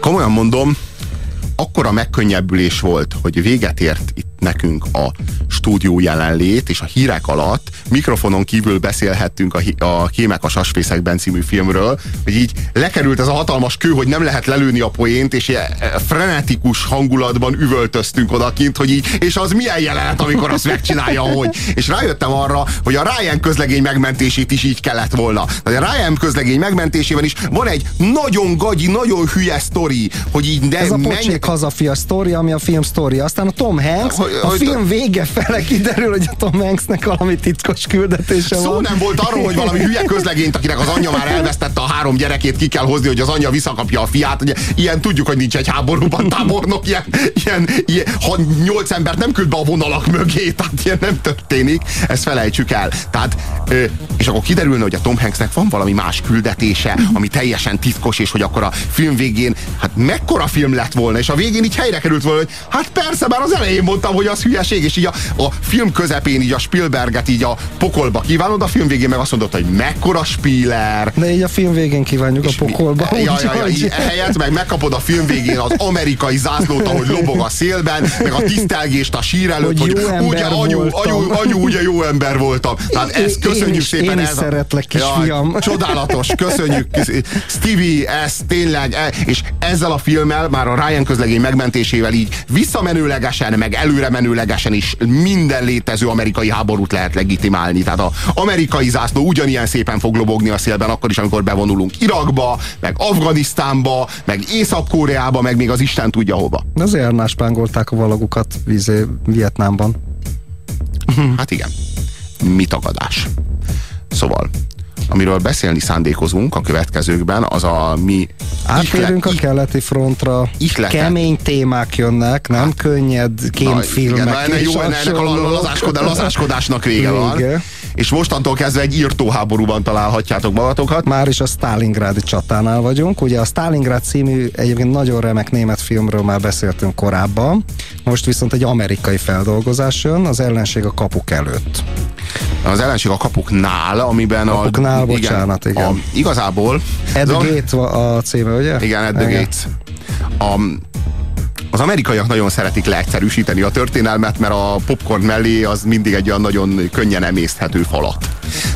Komolyan mondom, akkora megkönnyebbülés volt, hogy véget ért itt nekünk a stúdió jelenlét, és a hírek alatt mikrofonon kívül beszélhettünk a, a Kémek a Sasfészekben című filmről, hogy így lekerült ez a hatalmas kő, hogy nem lehet lelőni a poént, és ilyen e, frenetikus hangulatban üvöltöztünk odakint, hogy így, és az milyen jelenet, amikor azt megcsinálja, hogy. És rájöttem arra, hogy a Ryan közlegény megmentését is így kellett volna. De a Ryan közlegény megmentésében is van egy nagyon gagyi, nagyon hülye sztori, hogy így de Ez a menj... hazafia sztori, ami a film sztori. Aztán a Tom Hanks, a hogy film vége fele kiderül, hogy a Tom Hanksnek valami titkos küldetése Szó van. nem volt arról, hogy valami hülye közlegényt, akinek az anyja már elvesztette a három gyerekét, ki kell hozni, hogy az anyja visszakapja a fiát. Ugye, ilyen tudjuk, hogy nincs egy háborúban tábornok, ilyen, ilyen, ilyen ha nyolc embert nem küld be a vonalak mögé, tehát ilyen nem történik, ezt felejtsük el. Tehát, és akkor kiderülne, hogy a Tom Hanksnek van valami más küldetése, ami teljesen titkos, és hogy akkor a film végén, hát mekkora film lett volna, és a végén így helyre került volna, hogy hát persze, már az elején mondtam, hogy az hülyeség, és így a, a film közepén így a Spielberget így a pokolba kívánod, a film végén meg azt mondod, hogy mekkora Spiller. De így a film végén kívánjuk a pokolba. Ja, ja, ja, ja, ehelyett meg megkapod a film végén az amerikai zászlót, ahogy lobog a szélben, meg a tisztelgést a sír előtt, hogy, hogy ugye anyu, anyu, anyu, ugye jó ember voltam. Tehát ezt köszönjük én is, szépen. Én is ez szeretlek, kisfiam. Ja, csodálatos, köszönjük. Stevie, ez tényleg, e, és ezzel a filmmel, már a Ryan közlegény megmentésével így visszamenőlegesen, meg előre menőlegesen is minden létező amerikai háborút lehet legitimálni. Tehát az amerikai zászló ugyanilyen szépen fog lobogni a szélben akkor is, amikor bevonulunk Irakba, meg Afganisztánba, meg Észak-Koreába, meg még az Isten tudja hova. Azért elnáspángolták a valagukat vízé Vietnámban. Hát igen. Mi tagadás. Szóval, amiről beszélni szándékozunk a következőkben, az a mi... Átérünk a keleti frontra, ihlete. kemény témák jönnek, nem könnyed kémfilmek. Na, igen, na, ennek, jó, ennek a lazáskodás, lazáskodásnak vége, vége van. És mostantól kezdve egy írtóháborúban találhatjátok magatokat. Már is a Stalingrádi csatánál vagyunk. Ugye a Stalingrád című egyébként nagyon remek német filmről már beszéltünk korábban. Most viszont egy amerikai feldolgozás jön, az ellenség a kapuk előtt. Az ellenség a kapuknál, amiben kapuknál, a... bocsánat, igen. igen. A, igazából... Ed a, Gate a címe, ugye? Igen, Ed the Gates. A, az amerikaiak nagyon szeretik leegyszerűsíteni a történelmet, mert a popcorn mellé az mindig egy olyan nagyon könnyen emészthető falat.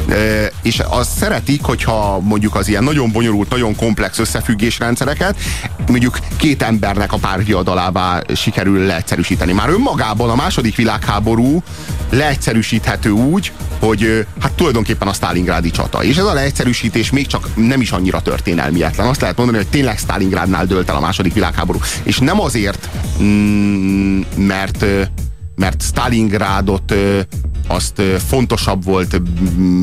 E, és azt szeretik, hogyha mondjuk az ilyen nagyon bonyolult, nagyon komplex összefüggésrendszereket mondjuk két embernek a párviadalává sikerül leegyszerűsíteni. Már önmagában a második világháború leegyszerűsíthető úgy, hogy hát tulajdonképpen a Stalingrádi csata. És ez a leegyszerűsítés még csak nem is annyira történelmietlen. Azt lehet mondani, hogy tényleg Stalingrádnál dőlt el a második világháború. És nem azért, mm, mert mert Stalingrádot azt fontosabb volt,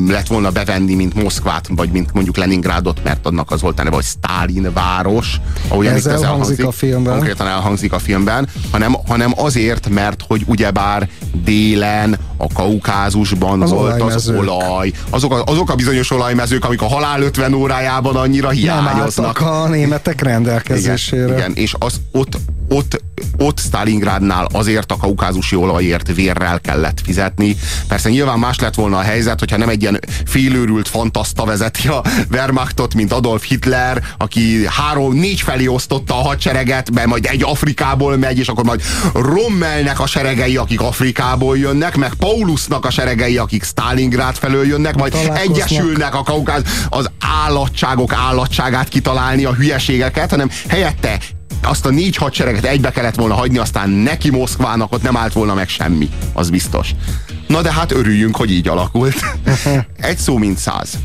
lett volna bevenni, mint Moszkvát, vagy mint mondjuk Leningrádot, mert annak az volt a neve, hogy Stalin város. Ahogy ez, ez elhangzik, elhangzik a filmben. Konkrétan elhangzik a filmben, hanem, hanem azért, mert hogy ugyebár délen, a Kaukázusban az volt az olaj, azok a, azok a bizonyos olajmezők, amik a halál 50 órájában annyira hiányoznak. Nem a németek rendelkezésére. Igen, igen és az ott, ott, ott Stalingrádnál azért a kaukázusi olajért vérrel kellett fizetni. Persze nyilván más lett volna a helyzet, hogyha nem egy ilyen félőrült fantaszta vezeti a Wehrmachtot, mint Adolf Hitler, aki három, négy felé osztotta a hadsereget, mert majd egy Afrikából megy, és akkor majd Rommelnek a seregei, akik Afrikából jönnek, meg Paulusnak a seregei, akik Stalingrád felől jönnek, majd egyesülnek a kaukáz, az állatságok állatságát kitalálni, a hülyeségeket, hanem helyette azt a négy hadsereget egybe kellett volna hagyni, aztán neki Moszkvának ott nem állt volna meg semmi, az biztos. Na de hát örüljünk, hogy így alakult. Egy szó mint száz.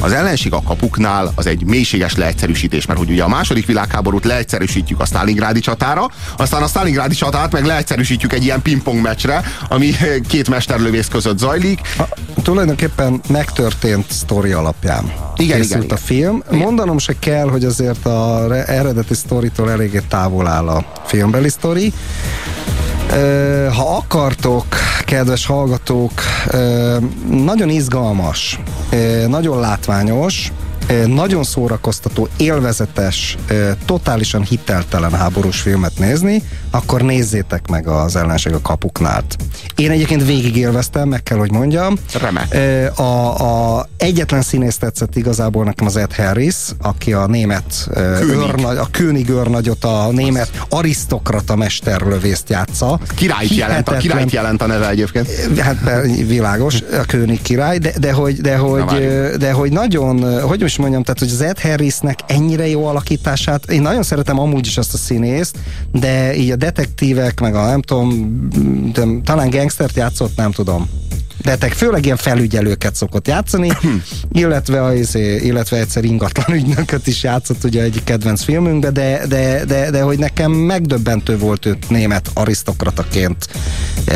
Az ellenség a kapuknál az egy mélységes leegyszerűsítés, mert hogy ugye a második világháborút leegyszerűsítjük a Stalingrádi csatára, aztán a Stalingrádi csatát meg leegyszerűsítjük egy ilyen pingpong meccsre, ami két mesterlövész között zajlik. A, tulajdonképpen megtörtént sztori alapján igen, igen, igen. a film. Igen. Mondanom se kell, hogy azért a eredeti sztoritól eléggé távol áll a filmbeli sztori. Ha akartok, kedves hallgatók, nagyon izgalmas, nagyon látványos, nagyon szórakoztató, élvezetes, totálisan hiteltelen háborús filmet nézni, akkor nézzétek meg az ellenség a kapuknál. Én egyébként végig élveztem, meg kell, hogy mondjam. Remek. A, a egyetlen színész tetszett igazából nekem az Ed Harris, aki a német őrnagy, a König őrnagyot, a német arisztokrata mesterlövészt játsza. Királyt jelent, a királyt jelent a neve egyébként. Hát világos, a König király, de, de hogy, de hogy, de hogy nagyon, hogy most mondjam, tehát hogy az Ed Harrisnek ennyire jó alakítását, én nagyon szeretem amúgy is azt a színészt, de így a detektívek, meg a nem tudom, talán gangstert játszott, nem tudom de főleg ilyen felügyelőket szokott játszani, illetve, az, illetve egyszer ingatlan ügynököt is játszott ugye egy kedvenc filmünkben, de, de, de, de hogy nekem megdöbbentő volt őt német arisztokrataként e,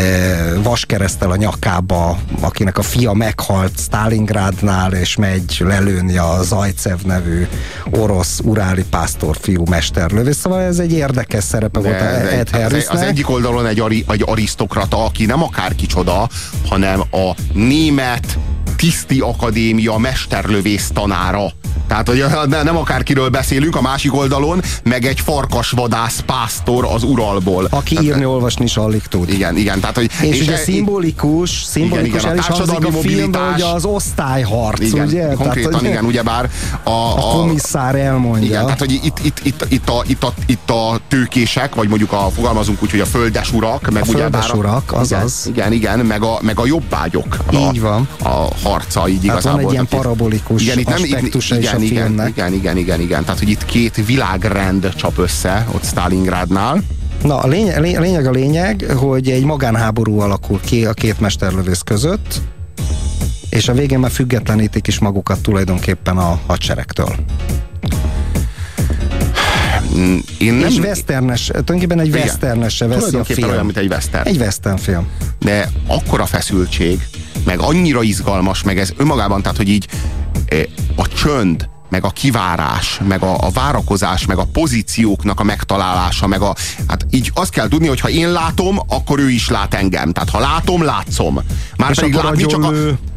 vaskeresztel a nyakába, akinek a fia meghalt Stalingrádnál, és megy lelőni a Zajcev nevű orosz uráli pásztor fiú mesterlövész. Szóval ez egy érdekes szerepe de, volt Ed Harrisnek. Az, az egyik oldalon egy, ari, egy arisztokrata, aki nem akár kicsoda, hanem a német tiszti akadémia mesterlövész tanára. Tehát, hogy nem akárkiről beszélünk, a másik oldalon, meg egy farkasvadász pásztor az Uralból. Aki tehát, írni, olvasni is alig tud. Igen, igen. Tehát, hogy, és, és ugye e, szimbolikus, szimbolikus igen, igen, is hangzik a filmben, hogy az osztályharc, igen, ugye? Konkrétan, tehát, igen, ugyebár a, a, a komisszár elmondja. Igen, tehát, hogy itt, itt, itt, itt, a, itt, a, itt a tőkések, vagy mondjuk a, fogalmazunk úgy, hogy a földes urak, meg a földes urak, azaz. Igen, igen, igen, meg a, meg a jobbágyok. Így a, van. A harca, így hát igazából. van egy ilyen parabolikus igen, itt nem, aspektusa igen, is a igen, filmnek. Igen, igen, igen, igen. Tehát, hogy itt két világrend csap össze, ott Stalingrádnál. Na, a lényeg, a lényeg a lényeg, hogy egy magánháború alakul ki a két mesterlövész között, és a végén már függetlenítik is magukat tulajdonképpen a hadseregtől. Én nem... És westernes, tulajdonképpen egy Igen. westernesre veszi a film. olyan, mint egy western. Egy western film. De akkora feszültség, meg annyira izgalmas, meg ez önmagában, tehát hogy így eh, a csönd, meg a kivárás, meg a, a várakozás, meg a pozícióknak a megtalálása, meg a, hát így azt kell tudni, hogy ha én látom, akkor ő is lát engem. Tehát ha látom, látszom. Már pedig látni csak, a,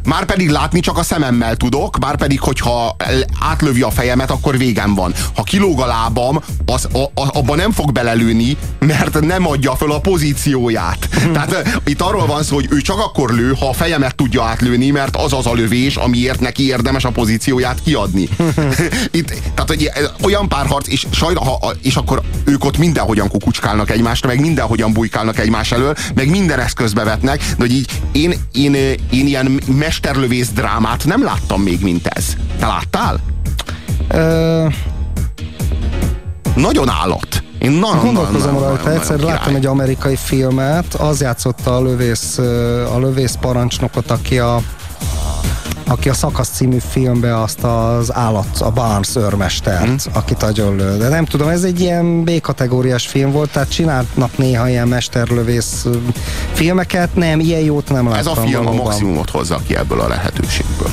már pedig látni csak a szememmel tudok, már pedig, hogyha átlövi a fejemet, akkor végem van. Ha kilóg a lábam, az, a, a, abba nem fog belelőni, mert nem adja föl a pozícióját. Tehát itt arról van szó, hogy ő csak akkor lő, ha a fejemet tudja átlőni, mert az az a lövés, amiért neki érdemes a pozícióját kiadni. itt, tehát hogy olyan párharc, és, sajna, ha, és akkor ők ott mindenhogyan kukucskálnak egymásra, meg mindenhogyan bujkálnak egymás elől, meg minden eszközbe vetnek, de hogy így én, én, én ilyen mesterlövész drámát nem láttam még, mint ez. Te láttál? Ö... Nagyon állat. Én nagyon, Gondolkozom nagyon, rajta, egyszer nagyon láttam egy amerikai filmet, az játszotta a lövész, a lövész parancsnokot, aki a aki a Szakasz című filmbe azt az állat, a Barnes őrmestert, mm. akit lő. De nem tudom, ez egy ilyen B-kategóriás film volt, tehát csinálnak néha ilyen mesterlövész filmeket, nem, ilyen jót nem láttam. Ez a film valóban. a maximumot hozza ki ebből a lehetőségből.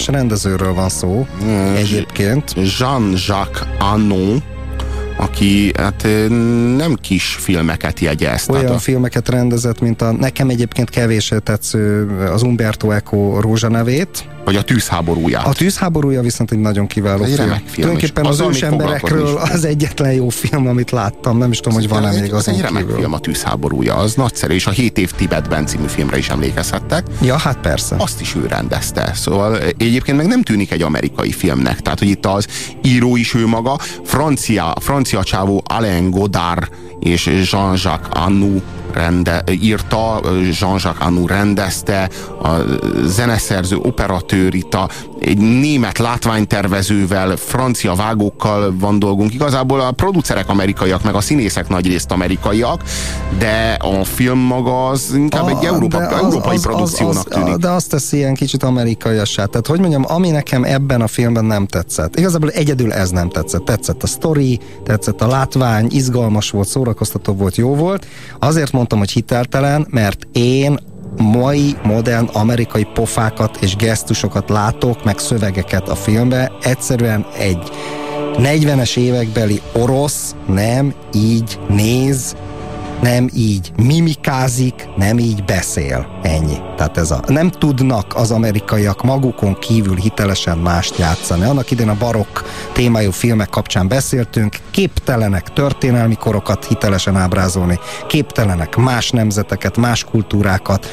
Érdemes rendezőről van szó mm, egyébként. Jean-Jacques Anon, aki hát nem kis filmeket jegyez. Olyan a... filmeket rendezett, mint a nekem egyébként kevés tetsző az Umberto Eco Rózsa nevét, vagy a tűzháborúját. A tűzháborúja viszont egy nagyon kiváló egy film. film. Tulajdonképpen az ősemberekről az egyetlen jó film, amit láttam. Nem is tudom, hogy van-e még az egy remek kívül. film a tűzháborúja, az nagyszerű, és a 7 év Tibetben című filmre is emlékezhettek. Ja, hát persze. Azt is ő rendezte. Szóval egyébként meg nem tűnik egy amerikai filmnek. Tehát, hogy itt az író is ő maga, francia, francia csávó Alain Godard és Jean-Jacques Annou rende, írta, Jean-Jacques Annou rendezte, a zeneszerző, operatőr, itt a, egy német látványtervezővel, francia vágókkal van dolgunk. Igazából a producerek amerikaiak, meg a színészek nagyrészt amerikaiak, de a film maga az inkább a, egy Európa, az, európai az, produkciónak az, az, tűnik. De azt teszi ilyen kicsit amerikaiassá. Tehát, hogy mondjam, ami nekem ebben a filmben nem tetszett. Igazából egyedül ez nem tetszett. Tetszett a story, tetszett a látvány, izgalmas volt, szórakoztató volt, jó volt. Azért mondtam, hogy hiteltelen, mert én mai modern amerikai pofákat és gesztusokat látok, meg szövegeket a filmbe. Egyszerűen egy 40-es évekbeli orosz nem így néz, nem így mimikázik, nem így beszél. Ennyi. Tehát ez a, nem tudnak az amerikaiak magukon kívül hitelesen mást játszani. Annak idén a barokk témájú filmek kapcsán beszéltünk, képtelenek történelmi korokat hitelesen ábrázolni, képtelenek más nemzeteket, más kultúrákat,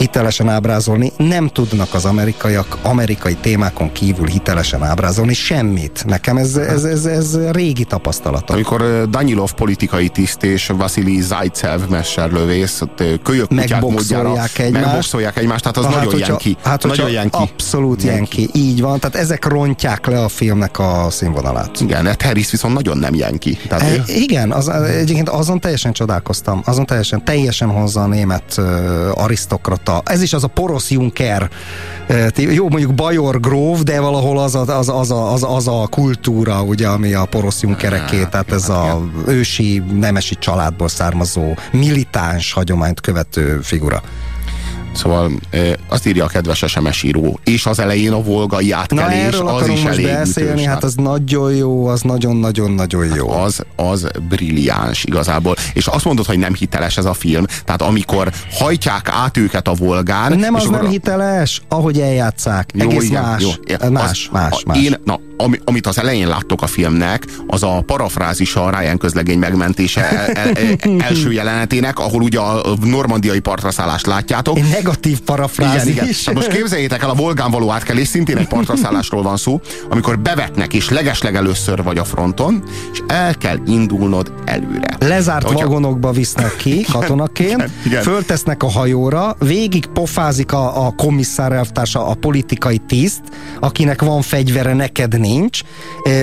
hitelesen ábrázolni. Nem tudnak az amerikaiak amerikai témákon kívül hitelesen ábrázolni semmit. Nekem ez, ez, ez, ez régi tapasztalat. Amikor Danilov politikai tiszt és Vasili Zajcev messerlövész kölyök megboxolják egymást. Megboxolják egymást, tehát az hát, nagyon hogyha, jenki. Hát, nagyon jenki. Abszolút jenki. jenki. Így van, tehát ezek rontják le a filmnek a színvonalát. Igen, Ed Harris viszont nagyon nem jenki. Tehát e, igen, az, egyébként azon teljesen csodálkoztam. Azon teljesen, teljesen hozza a német uh, arisztokrata. Ez is az a porosz Juncker. Uh, jó, mondjuk Bajor gróf, de valahol az a, az, az, a, az, az a kultúra, ugye, ami a porosz Junckereké, tehát ez a ősi nemesi családból származó militáns hagyományt követő figura. Szóval azt írja a kedves SMS író, és az elején a volgai átkelés, Na, az is elég beszélni, ütős, hát az nagyon jó, az nagyon-nagyon-nagyon jó. Hát az, az brilliáns igazából. És azt mondod, hogy nem hiteles ez a film, tehát amikor hajtják át őket a volgán... Nem az nem a... hiteles, ahogy eljátszák. Jó, Egész igen, más. Jó, más, az, más, más. Én, na, ami, amit az elején láttok a filmnek, az a parafrázisa a Ryan közlegény megmentése el, el, el, első jelenetének, ahol ugye a normandiai partraszállást látjátok. Egy negatív parafrázis. Igen, igen. Hát most képzeljétek el, a Volgán való átkelés, szintén egy partraszállásról van szó, amikor bevetnek és legesleg először vagy a fronton, és el kell indulnod előre. Lezárt Hogyha... vagonokba visznek ki katonaként, igen, igen. föltesznek a hajóra, végig pofázik a, a komisszár elvtársa, a politikai tiszt, akinek van fegyvere, neked nincs.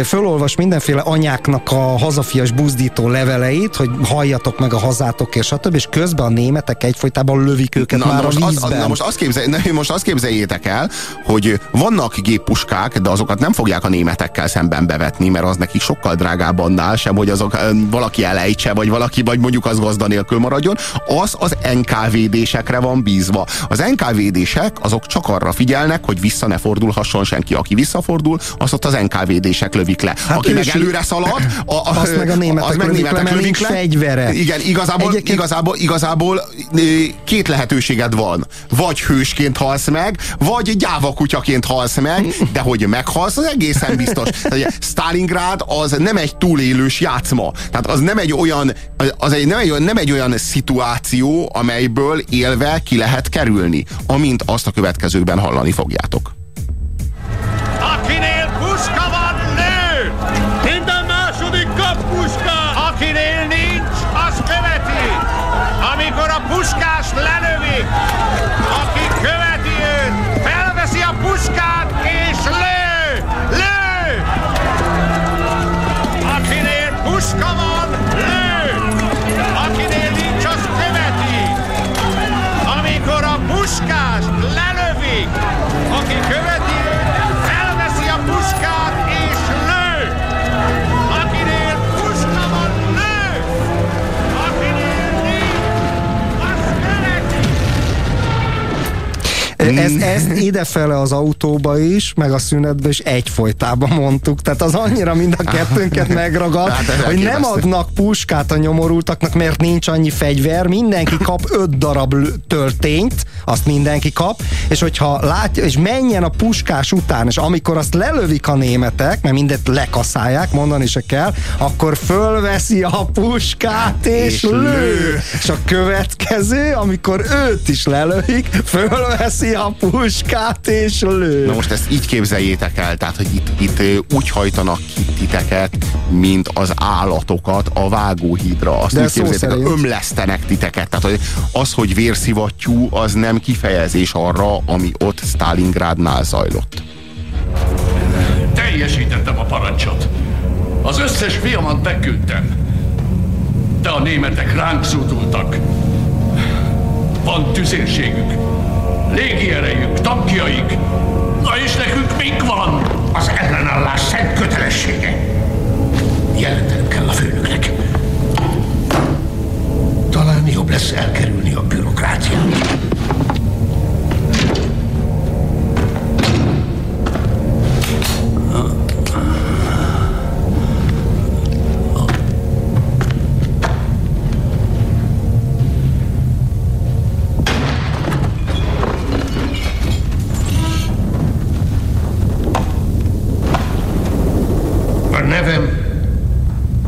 Fölolvas mindenféle anyáknak a hazafias buzdító leveleit, hogy halljatok meg a hazátok és stb. És közben a németek egyfolytában lövik őket na, már most a vízben. Az, na most azt, képzelj, na, most azt képzeljétek el, hogy vannak géppuskák, de azokat nem fogják a németekkel szemben bevetni, mert az nekik sokkal drágább annál sem, hogy azok valaki elejtse, vagy valaki, vagy mondjuk az gazda nélkül maradjon. Az az NKVD-sekre van bízva. Az NKVD-sek azok csak arra figyelnek, hogy vissza ne fordulhasson senki. Aki visszafordul, azt ott az NKVD-sek lövik le. Hát Aki meg előre szalad, a, a, azt meg a németek, az meg lövik, németek le, lövik le. fegyvere. Igen, igazából, Egyébként... igazából, igazából két lehetőséged van. Vagy hősként halsz meg, vagy gyáva kutyaként halsz meg, de hogy meghalsz, az egészen biztos. Stalingrad az nem egy túlélős játszma. Tehát az nem egy olyan, az egy, nem, egy, nem egy olyan szituáció, amelyből élve ki lehet kerülni, amint azt a következőkben hallani fogjátok. Akinél Ez, ezt idefele az autóba is, meg a szünetbe is egyfolytában mondtuk. Tehát az annyira mind a kettőnket megragad, hát, hogy nem adnak puskát a nyomorultaknak, mert nincs annyi fegyver, mindenki kap öt darab töltényt, azt mindenki kap, és hogyha látja, és menjen a puskás után, és amikor azt lelövik a németek, mert mindet lekaszálják, mondani se kell, akkor fölveszi a puskát és, és lő. lő. És a következő, amikor őt is lelövik, fölveszi a puskát és lő. Na most ezt így képzeljétek el, tehát hogy itt, itt úgy hajtanak ki titeket, mint az állatokat a vágóhídra. Azt De úgy képzeljétek, ömlesztenek titeket. Tehát hogy az, hogy vérszivattyú, az nem kifejezés arra, ami ott Stalingrádnál zajlott. Teljesítettem a parancsot. Az összes fiamat beküldtem. De a németek ránk zúdultak. Van tüzérségük légierejük, tankjaik. Na és nekünk mink van? Az ellenállás szent kötelessége. Jelentenünk kell a főnöknek. Talán jobb lesz elkerülni a bürokráciát.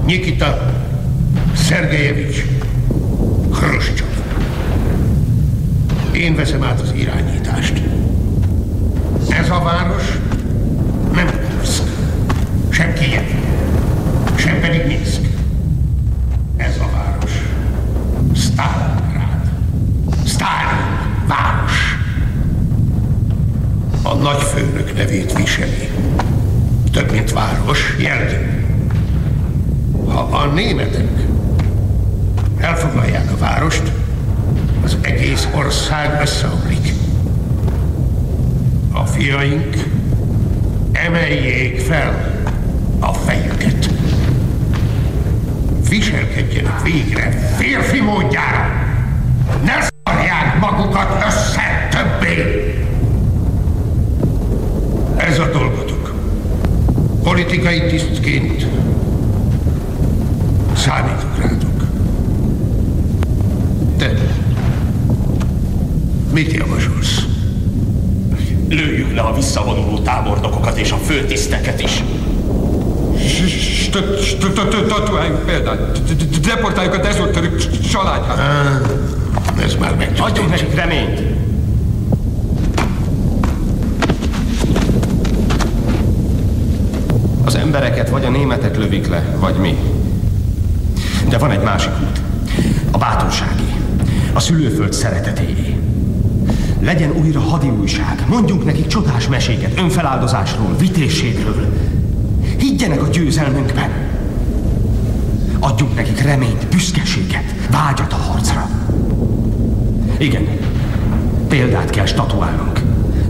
Nikita Szergejevics Hruscsov. én veszem át az irányítást. Ez a város nem Kurszk, sem Kiev, sem pedig Minsk. Ez a város Stalingrad. Stalin város. A nagyfőnök nevét viseli. Több, mint város, jeldi. Ha a németek elfoglalják a várost, az egész ország összeomlik. A fiaink emeljék fel a fejüket. Viselkedjenek végre férfi módjára. Ne szarják magukat össze többé. Ez a dolgotok. Politikai tisztként számítok rátok. Te mit javasolsz? Lőjük le a visszavonuló tábornokokat és a főtiszteket is. Tatuáljunk példát. Deportáljuk a dezoltörök családját. Ez már meg. Adjunk nekik reményt. Az embereket vagy a németek lövik le, vagy mi. De van egy másik út. A bátorsági. A szülőföld szeretetéé. Legyen újra hadiújság. Mondjunk nekik csodás meséket önfeláldozásról, vitészségről. Higgyenek a győzelmünkben. Adjunk nekik reményt, büszkeséget, vágyat a harcra. Igen, példát kell statuálnunk,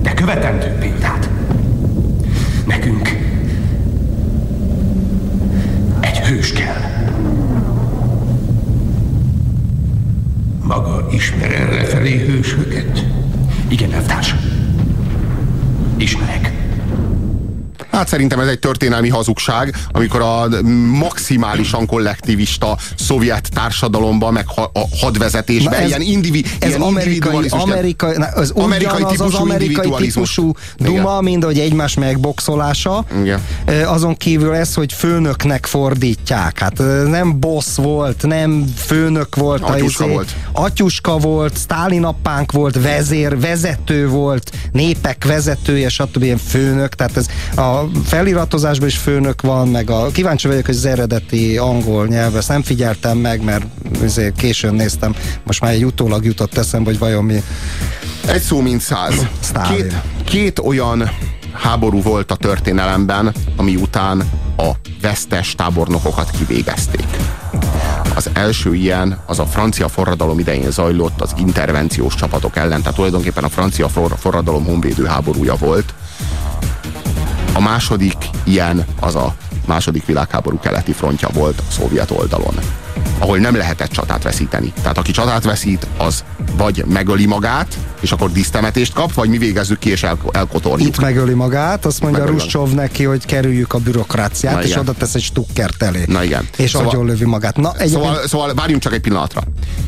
de követendő példát. Nekünk egy hős kell. Maga ismer errefelé hősöket? Igen, elvtárs. Ismerek. Hát szerintem ez egy történelmi hazugság, amikor a maximálisan kollektivista szovjet társadalomban, meg ha, a hadvezetésben, ez, ilyen, indivi, ez ilyen amerikai, amerikai, az amerikai típusú, az amerikai típusú duma, Igen. mint hogy egymás megboxolása. Igen. Azon kívül ez, hogy főnöknek fordítják. Hát nem boss volt, nem főnök volt. Atyuska izé, volt. Atyuska volt, Stálin apánk volt, vezér, vezető volt, népek vezetője, stb. ilyen főnök. Tehát ez a feliratozásban is főnök van, meg a kíváncsi vagyok, hogy az eredeti angol nyelv, ezt nem figyeltem meg, mert azért későn néztem, most már egy utólag jutott eszembe, hogy vajon mi. Egy szó mint száz. Két, két olyan háború volt a történelemben, ami után a vesztes tábornokokat kivégezték. Az első ilyen az a francia forradalom idején zajlott az intervenciós csapatok ellen, tehát tulajdonképpen a francia forradalom honvédő háborúja volt, a második ilyen az a második világháború keleti frontja volt a szovjet oldalon ahol nem lehetett csatát veszíteni. Tehát aki csatát veszít, az vagy megöli magát, és akkor disztemetést kap, vagy mi végezzük ki, és el, elkotorjuk. Itt megöli magát, azt mondja megöli. Ruscsov neki, hogy kerüljük a bürokráciát, Na, és igen. oda tesz egy stukkert elé. Na igen. És szóval, agyon lövi magát. Na, egyébként... szóval, szóval várjunk csak egy pillanatra.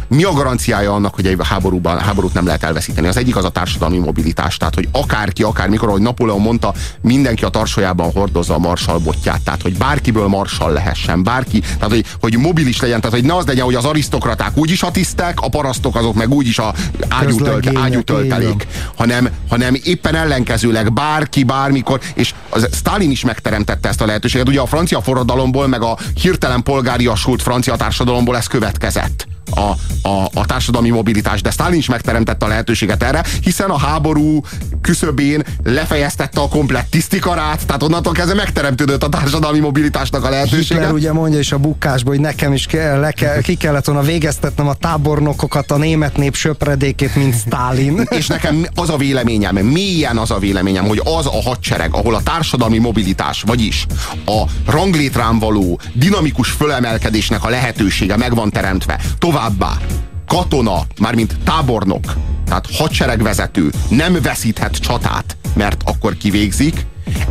Mi a garanciája annak, hogy egy háborúban, háborút nem lehet elveszíteni? Az egyik az a társadalmi mobilitás, tehát hogy akárki, akármikor, ahogy Napóleon mondta, mindenki a tarsójában hordozza a marsalbotját, tehát hogy bárkiből marsal lehessen, bárki, tehát hogy, hogy mobilis legyen, tehát hogy ne az legyen, hogy az arisztokraták úgyis a tisztek, a parasztok azok meg úgyis a ágyútölt, ágyútöltelék, hanem, hanem éppen ellenkezőleg bárki, bármikor, és az Stalin is megteremtette ezt a lehetőséget. Ugye a francia forradalomból, meg a hirtelen polgáriasult francia társadalomból ez következett a, a, a társadalmi mobilitás, de Stalin is megteremtette a lehetőséget erre, hiszen a háború küszöbén lefejeztette a komplett tisztikarát, tehát onnantól kezdve megteremtődött a társadalmi mobilitásnak a lehetősége. Hitler ugye mondja is a bukásból, hogy nekem is kell, le kell, ki kellett volna végeztetnem a tábornokokat, a német nép söpredékét, mint Stalin. És nekem az a véleményem, mélyen az a véleményem, hogy az a hadsereg, ahol a társadalmi mobilitás, vagyis a ranglétrán való dinamikus fölemelkedésnek a lehetősége meg van teremtve, Továbbá katona, mármint tábornok, tehát hadseregvezető nem veszíthet csatát, mert akkor kivégzik,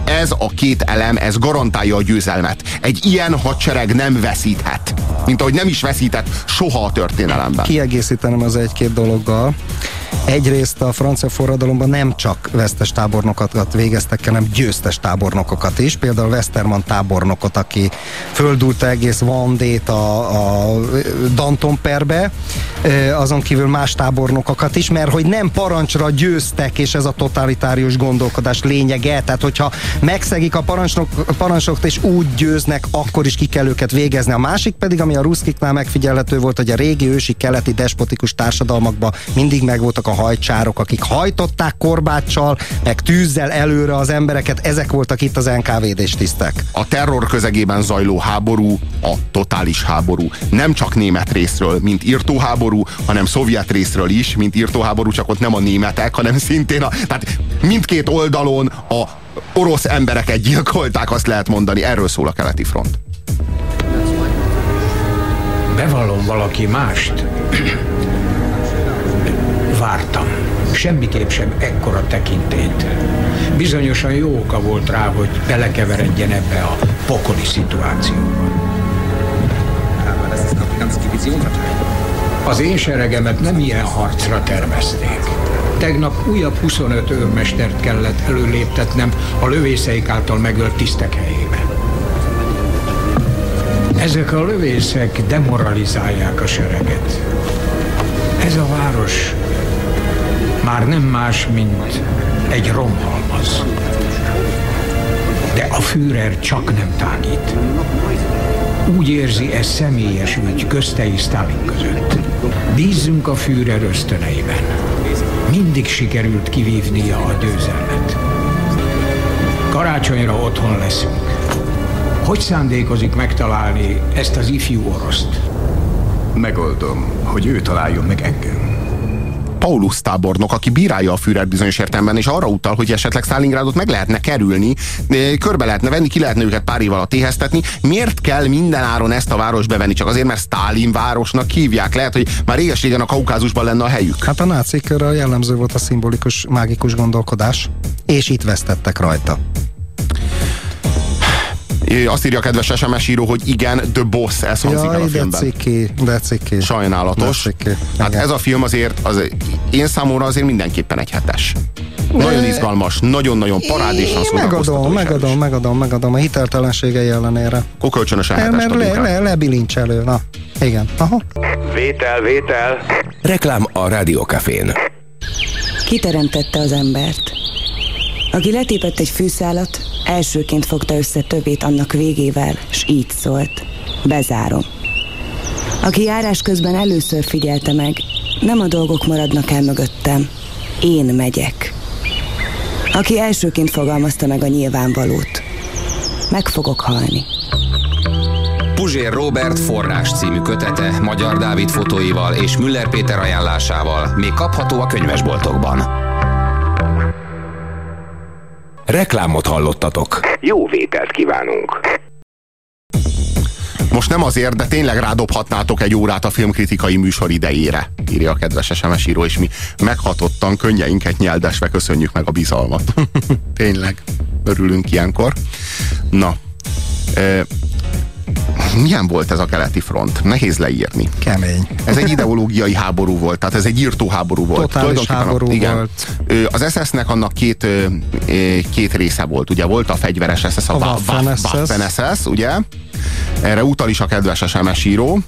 ez a két elem, ez garantálja a győzelmet. Egy ilyen hadsereg nem veszíthet. Mint ahogy nem is veszített soha a történelemben. Kiegészítenem az egy-két dologgal. Egyrészt a francia forradalomban nem csak vesztes tábornokat végeztek, hanem győztes tábornokokat is. Például Westerman tábornokot, aki földúrta egész Vandét a, a Danton perbe, azon kívül más tábornokokat is, mert hogy nem parancsra győztek, és ez a totalitárius gondolkodás lényege. Tehát, hogyha megszegik a parancsnok, parancsnokt és úgy győznek, akkor is ki kell őket végezni. A másik pedig, ami a ruszkiknál megfigyelhető volt, hogy a régi ősi keleti despotikus társadalmakban mindig megvoltak a hajcsárok, akik hajtották korbáccsal, meg tűzzel előre az embereket, ezek voltak itt az NKVD-s tisztek. A terror közegében zajló háború a totális háború. Nem csak német részről, mint írtóháború, hanem szovjet részről is, mint írtóháború, csak ott nem a németek, hanem szintén a, tehát mindkét oldalon a orosz embereket gyilkolták, azt lehet mondani. Erről szól a keleti front. Bevallom valaki mást. Vártam. Semmiképp sem ekkora tekintét. Bizonyosan jó oka volt rá, hogy belekeveredjen ebbe a pokoli szituációba. Az én seregemet nem ilyen harcra tervezték. Tegnap újabb 25 őrmestert kellett előléptetnem a lövészeik által megölt tisztek helyében. Ezek a lövészek demoralizálják a sereget. Ez a város már nem más, mint egy romhalmaz. De a Führer csak nem tágít. Úgy érzi, ez személyes ügy közte és Stalin között. Bízzunk a Führer ösztöneiben. Mindig sikerült kivívnia a győzelmet. Karácsonyra otthon leszünk. Hogy szándékozik megtalálni ezt az ifjú oroszt? Megoldom, hogy ő találjon meg engem. Paulus tábornok, aki bírálja a Führer bizonyos értelemben, és arra utal, hogy esetleg Stalingrádot meg lehetne kerülni, körbe lehetne venni, ki lehetne őket pár év alatt éheztetni. Miért kell minden áron ezt a város bevenni? Csak azért, mert Stalin városnak hívják. Lehet, hogy már réges-régen a Kaukázusban lenne a helyük. Hát a nácikra jellemző volt a szimbolikus, mágikus gondolkodás, és itt vesztettek rajta. Azt írja a kedves SMS író, hogy igen, The Boss, ez hangzik Jaj, el a filmben. De ciki, de ciki. Sajnálatos. De ciki. Hát ez a film azért, az, én számomra azért mindenképpen egy hetes. Nagyon izgalmas, nagyon-nagyon parádésan Megadom, megadom, megadom, megadom a hiteltelenségei ellenére. Akkor kölcsönösen Mert hetest le, le, lebilincselő, na. Igen, aha. Vétel, vétel. Reklám a Rádiókafén. Kiteremtette az embert. Aki letépett egy fűszálat, elsőként fogta össze többét annak végével, s így szólt. Bezárom. Aki járás közben először figyelte meg, nem a dolgok maradnak el mögöttem, én megyek. Aki elsőként fogalmazta meg a nyilvánvalót, meg fogok halni. Puzsér Robert forrás című kötete Magyar Dávid fotóival és Müller Péter ajánlásával még kapható a könyvesboltokban. Reklámot hallottatok. Jó vételt kívánunk. Most nem azért, de tényleg rádobhatnátok egy órát a filmkritikai műsor idejére, írja a kedves SMS író, és mi meghatottan könnyeinket nyeldesve köszönjük meg a bizalmat. tényleg, örülünk ilyenkor. Na, milyen volt ez a keleti front? Nehéz leírni. Kemény. Ez egy ideológiai háború volt, tehát ez egy írtó háború volt. Totális háború igen. volt. Az SS-nek annak két, két része volt, ugye volt a fegyveres SS, a, A a Waffen SS. Waffen SS, ugye? Erre utal is a kedves SMS író,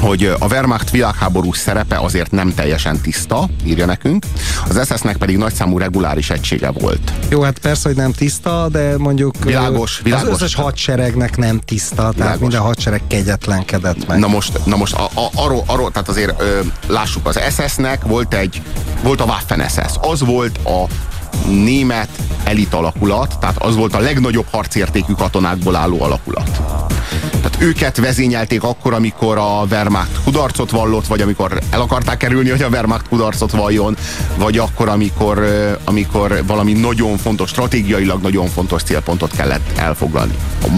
hogy a Wehrmacht világháborús szerepe azért nem teljesen tiszta, írja nekünk, az SS-nek pedig nagyszámú reguláris egysége volt. Jó, hát persze, hogy nem tiszta, de mondjuk Világos, világos. az összes hadseregnek nem tiszta, tehát Világos. minden hadsereg kegyetlenkedett meg. Na most, na most a, a, arról, arról, tehát azért ö, lássuk, az SS-nek volt egy, volt a Waffen SS, az volt a német elit alakulat, tehát az volt a legnagyobb harcértékű katonákból álló alakulat. Tehát őket vezényelték akkor, amikor a Wehrmacht kudarcot vallott, vagy amikor el akarták kerülni, hogy a Wehrmacht kudarcot valljon, vagy akkor, amikor, amikor valami nagyon fontos, stratégiailag nagyon fontos célpontot kellett elfoglalni,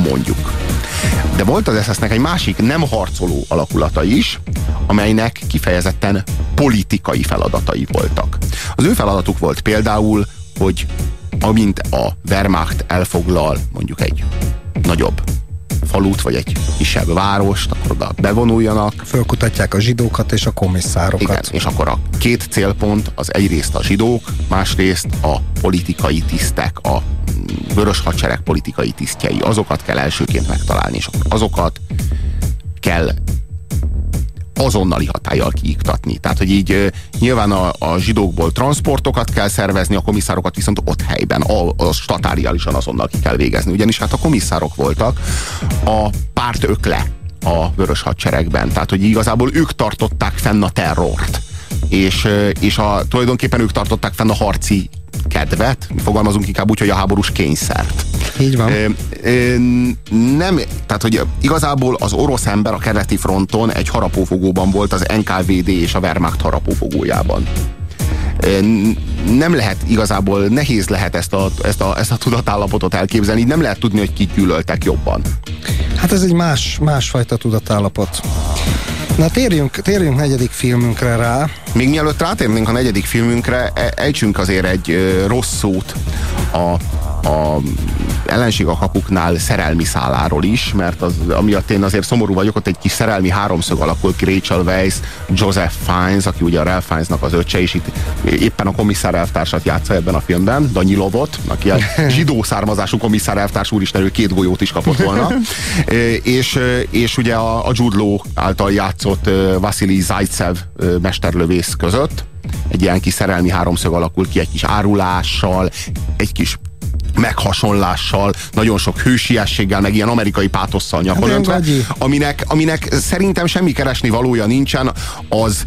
mondjuk. De volt az SS-nek egy másik nem harcoló alakulata is, amelynek kifejezetten politikai feladatai voltak. Az ő feladatuk volt például, hogy amint a Wehrmacht elfoglal mondjuk egy nagyobb falut, vagy egy kisebb várost, akkor oda bevonuljanak. Fölkutatják a zsidókat és a komisszárokat. Igen, és akkor a két célpont az egyrészt a zsidók, másrészt a politikai tisztek, a vörös hadsereg politikai tisztjei. Azokat kell elsőként megtalálni, és akkor azokat kell azonnali hatállyal kiiktatni. Tehát, hogy így nyilván a, a zsidókból transportokat kell szervezni, a komisszárokat viszont ott helyben, a, a statáriálisan azonnal ki kell végezni. Ugyanis hát a komisszárok voltak a párt ökle a vörös hadseregben. Tehát, hogy igazából ők tartották fenn a terrort. És, és a, tulajdonképpen ők tartották fenn a harci kedvet, fogalmazunk inkább úgy, hogy a háborús kényszert. Így van. Nem, tehát hogy igazából az orosz ember a keleti fronton egy harapófogóban volt az NKVD és a Wehrmacht harapófogójában nem lehet igazából, nehéz lehet ezt a, ezt, a, ezt a tudatállapotot elképzelni, így nem lehet tudni, hogy kik gyűlöltek jobban. Hát ez egy más, másfajta tudatállapot. Na térjünk, térjünk negyedik filmünkre rá. Még mielőtt rátérnénk a negyedik filmünkre, e, ejtsünk azért egy rossz szót a a ellenség a kapuknál szerelmi száláról is, mert az, amiatt én azért szomorú vagyok, ott egy kis szerelmi háromszög alakult ki Rachel Weisz, Joseph Fiennes, aki ugye a Ralph Fiennesnak az öccse, és itt éppen a komisszár elvtársat játsza ebben a filmben, Danyilovot, aki a zsidó származású komisszár elvtárs úristen, ő két golyót is kapott volna. és, és ugye a, a Jude Law által játszott Vasily Zaitsev mesterlövész között egy ilyen kis szerelmi háromszög alakul ki, egy kis árulással, egy kis meghasonlással, nagyon sok hősiességgel, meg ilyen amerikai pátosszal hát aminek, aminek szerintem semmi keresni valója nincsen, az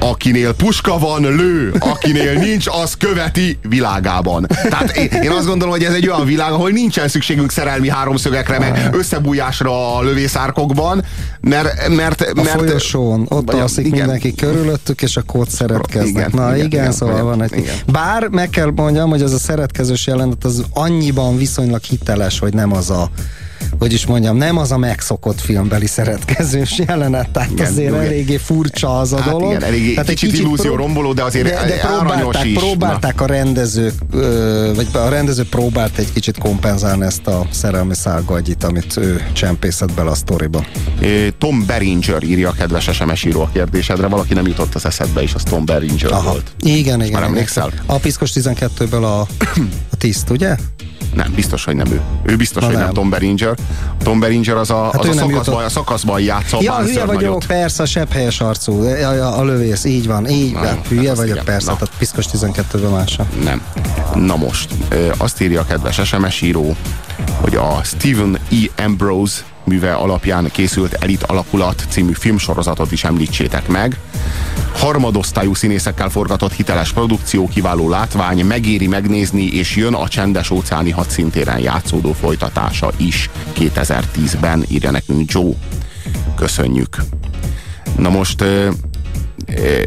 akinél puska van, lő, akinél nincs, az követi világában. Tehát én, én azt gondolom, hogy ez egy olyan világ, ahol nincsen szükségünk szerelmi háromszögekre, meg összebújásra a lövészárkokban, mert... mert, a mert folyosón, ott alszik igen. mindenki körülöttük, és akkor ott szeretkeznek. Igen, Na igen, igen, igen szóval igen, van egy... Igen. Bár meg kell mondjam, hogy az a szeretkezős jelenet az annyiban viszonylag hiteles, hogy nem az a hogy is mondjam, nem az a megszokott filmbeli szeretkezős jelenet, tehát igen, azért igen. eléggé furcsa az a hát dolog. Igen, eléggé, tehát kicsit, egy kicsit illúzió romboló, de azért de, de próbálták, is. próbálták a rendezők, vagy a rendező próbált egy kicsit kompenzálni ezt a szerelmi szálgagyit, amit ő csempészett bele a sztoriba. Tom Beringer írja a kedves SMS író a kérdésedre, valaki nem jutott az eszedbe is, az Tom Beringer Aha. volt. Igen, igen. Már emlékszel? A Piszkos 12-ből a, a tiszt, ugye? Nem, biztos, hogy nem ő. Ő biztos, Na hogy nem. nem Tom Beringer. Tom Beringer az a, hát az a, szakaszban, a szakaszban játsza Ja, hülye vagyok, nagyot. persze, a sebb helyes arcú. A, a, a lövész, így van, így van. Hát hülye vagyok, igen. persze, Na. tehát piszkos 12-ben mása. Nem. Na most, azt írja a kedves SMS író, hogy a Stephen E. Ambrose műve alapján készült Elit Alakulat című filmsorozatot is említsétek meg. Harmadosztályú színészekkel forgatott hiteles produkció, kiváló látvány, megéri megnézni, és jön a csendes óceáni hadszintéren játszódó folytatása is 2010-ben, írja nekünk Joe. Köszönjük. Na most ö, ö,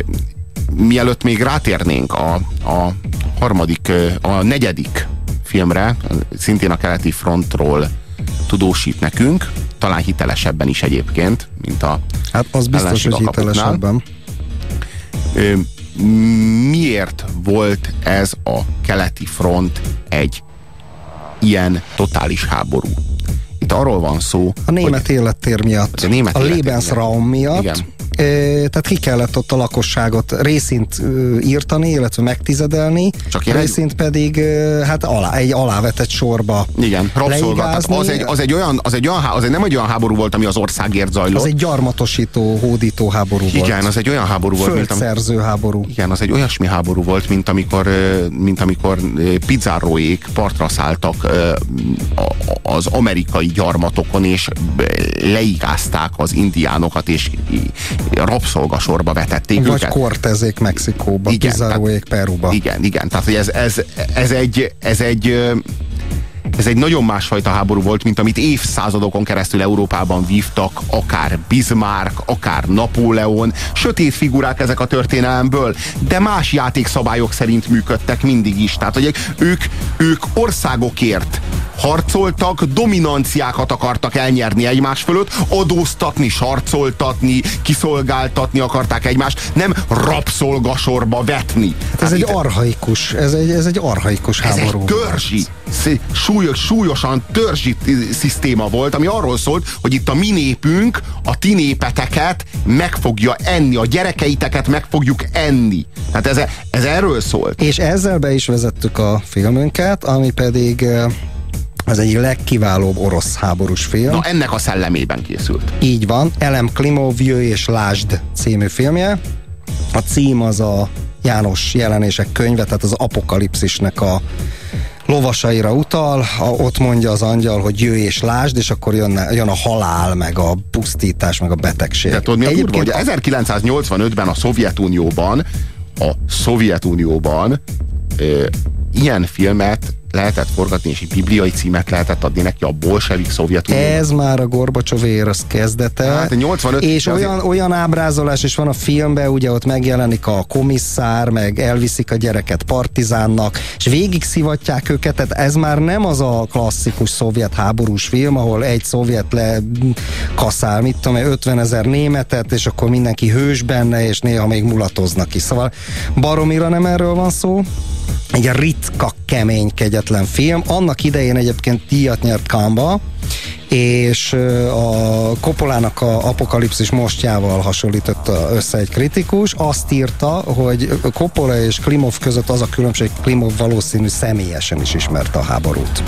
mielőtt még rátérnénk a, a harmadik, a negyedik filmre, szintén a keleti frontról tudósít nekünk, talán hitelesebben is egyébként, mint a Hát az biztos, hogy hitelesebben. Miért volt ez a keleti front egy ilyen totális háború? Itt arról van szó, A német hogy élettér miatt, a, német a Lebensraum miatt, igen tehát ki kellett ott a lakosságot részint írtani, illetve megtizedelni, Csak részint pedig hát alá, egy alávetett sorba Igen, rabszolgat. Az egy, az, egy olyan, az, egy olyan, az egy nem egy olyan háború volt, ami az országért zajlott. Az egy gyarmatosító, hódító háború Igen, volt. Igen, az egy olyan háború volt, mint Földszerző háború. Igen, az egy olyasmi háború volt, mint amikor, mint amikor pizzáróék partra szálltak az amerikai gyarmatokon, és leigázták az indiánokat, és rabszolgasorba vetették Vagy őket. Cortezék Mexikóba, igen, Pizaróék Peruba. Igen, igen. Tehát, hogy ez, ez, ez egy, ez egy ez egy nagyon másfajta háború volt, mint amit évszázadokon keresztül Európában vívtak, akár Bismarck, akár Napóleon, sötét figurák ezek a történelemből, de más játékszabályok szerint működtek mindig is. Tehát, hogy ők, ők országokért harcoltak, dominanciákat akartak elnyerni egymás fölött, adóztatni, sarcoltatni, kiszolgáltatni akarták egymást, nem rabszolgasorba vetni. Ez egy arhaikus, ez egy, ez egy arhaikus ez háború. Egy törzsi, súlyos, súlyosan törzsi szisztéma volt, ami arról szólt, hogy itt a mi népünk a ti népeteket meg fogja enni, a gyerekeiteket meg fogjuk enni. Hát ez, ez erről szólt. És ezzel be is vezettük a filmünket, ami pedig ez egy legkiválóbb orosz háborús film. Na ennek a szellemében készült. Így van. Elem Klimov, Jöjj és Lásd című filmje. A cím az a János jelenések könyve, tehát az apokalipszisnek a lovasaira utal, a, ott mondja az angyal, hogy jöjj és lásd, és akkor jön, jön a halál, meg a pusztítás, meg a betegség. Tehát tudod, mi a durva, hogy 1985-ben a Szovjetunióban a Szovjetunióban ö, ilyen filmet lehetett forgatni, és egy bibliai címet lehetett adni neki a bolsevik Szovjetunió. Ez már a Gorbacsovér az kezdete. Hát 85 és olyan, azért... olyan ábrázolás is van a filmben, ugye ott megjelenik a komisszár, meg elviszik a gyereket partizánnak, és végig szivatják őket, tehát ez már nem az a klasszikus szovjet háborús film, ahol egy szovjet le kaszál, mit tudom, 50 ezer németet, és akkor mindenki hős benne, és néha még mulatoznak is. Szóval baromira nem erről van szó, egy ritka, kemény, kegyetlen film. Annak idején egyébként díjat nyert Kamba, és a Kopolának a apokalipszis mostjával hasonlította össze egy kritikus, azt írta, hogy Coppola és Klimov között az a különbség, Klimov valószínű személyesen is ismerte a háborút.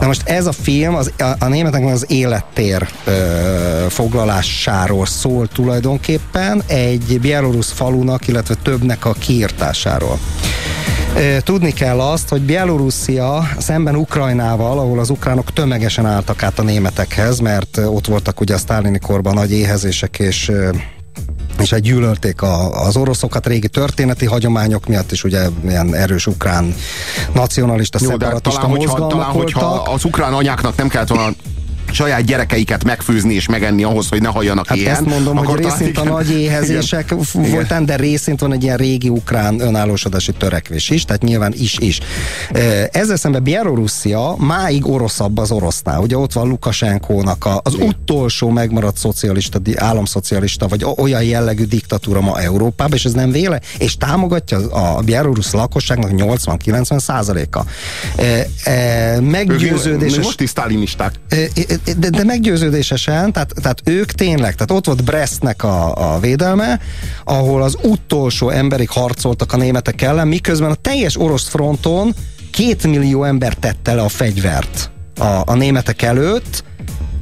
Na most ez a film az, a, a németeknek az élettér ö, foglalásáról szól tulajdonképpen, egy bielorusz falunak, illetve többnek a kiirtásáról. Tudni kell azt, hogy Bielorusszia szemben Ukrajnával, ahol az ukránok tömegesen álltak át a németekhez, mert ott voltak ugye a sztálini korban nagy éhezések és és egy gyűlölték a, az oroszokat. Régi történeti hagyományok miatt is ugye ilyen erős ukrán nacionalista, Jó, szeparatista talán, hogyha, talán, hogyha az ukrán anyáknak nem kellett volna saját gyerekeiket megfőzni és megenni ahhoz, hogy ne halljanak hát ilyen. Ezt mondom, hogy részint a nagy éhezések voltán, de részint van egy ilyen régi ukrán önállósodási törekvés is, tehát nyilván is is. Ezzel szemben Bielorusszia máig oroszabb az orosznál. Ugye ott van Lukasenkónak az Igen. utolsó megmaradt szocialista, államszocialista, vagy olyan jellegű diktatúra ma Európában, és ez nem véle, és támogatja a bielorusz lakosságnak 80-90 százaléka. Meggyőződéses... Most is sztálinisták de, de meggyőződésesen, tehát, tehát ők tényleg, tehát ott volt Brestnek a, a védelme, ahol az utolsó emberig harcoltak a németek ellen, miközben a teljes orosz fronton két millió ember tette le a fegyvert a, a németek előtt,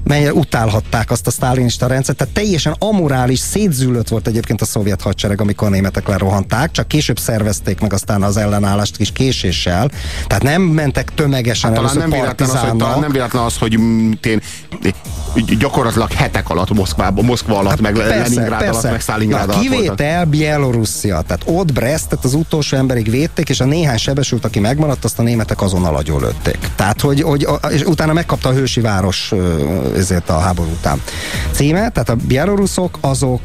melyre utálhatták azt a sztálinista rendszert, tehát teljesen amorális, szétzűlött volt egyébként a szovjet hadsereg, amikor a németek lerohanták, csak később szervezték meg aztán az ellenállást kis késéssel, tehát nem mentek tömegesen hát, talán nem véletlen az, hogy, talán nem véletlen az, hogy én, gyakorlatilag hetek alatt Moszkvában, Moszkva alatt, hát meg persze, Leningrád persze. alatt, meg Szálingrád alatt Kivétel Bielorussia, tehát ott Brestet az utolsó emberig védték, és a néhány sebesült, aki megmaradt, azt a németek azonnal agyonlőtték. Tehát, hogy, hogy és utána megkapta a hősi város ezért a háború után címe. Tehát a bieloruszok azok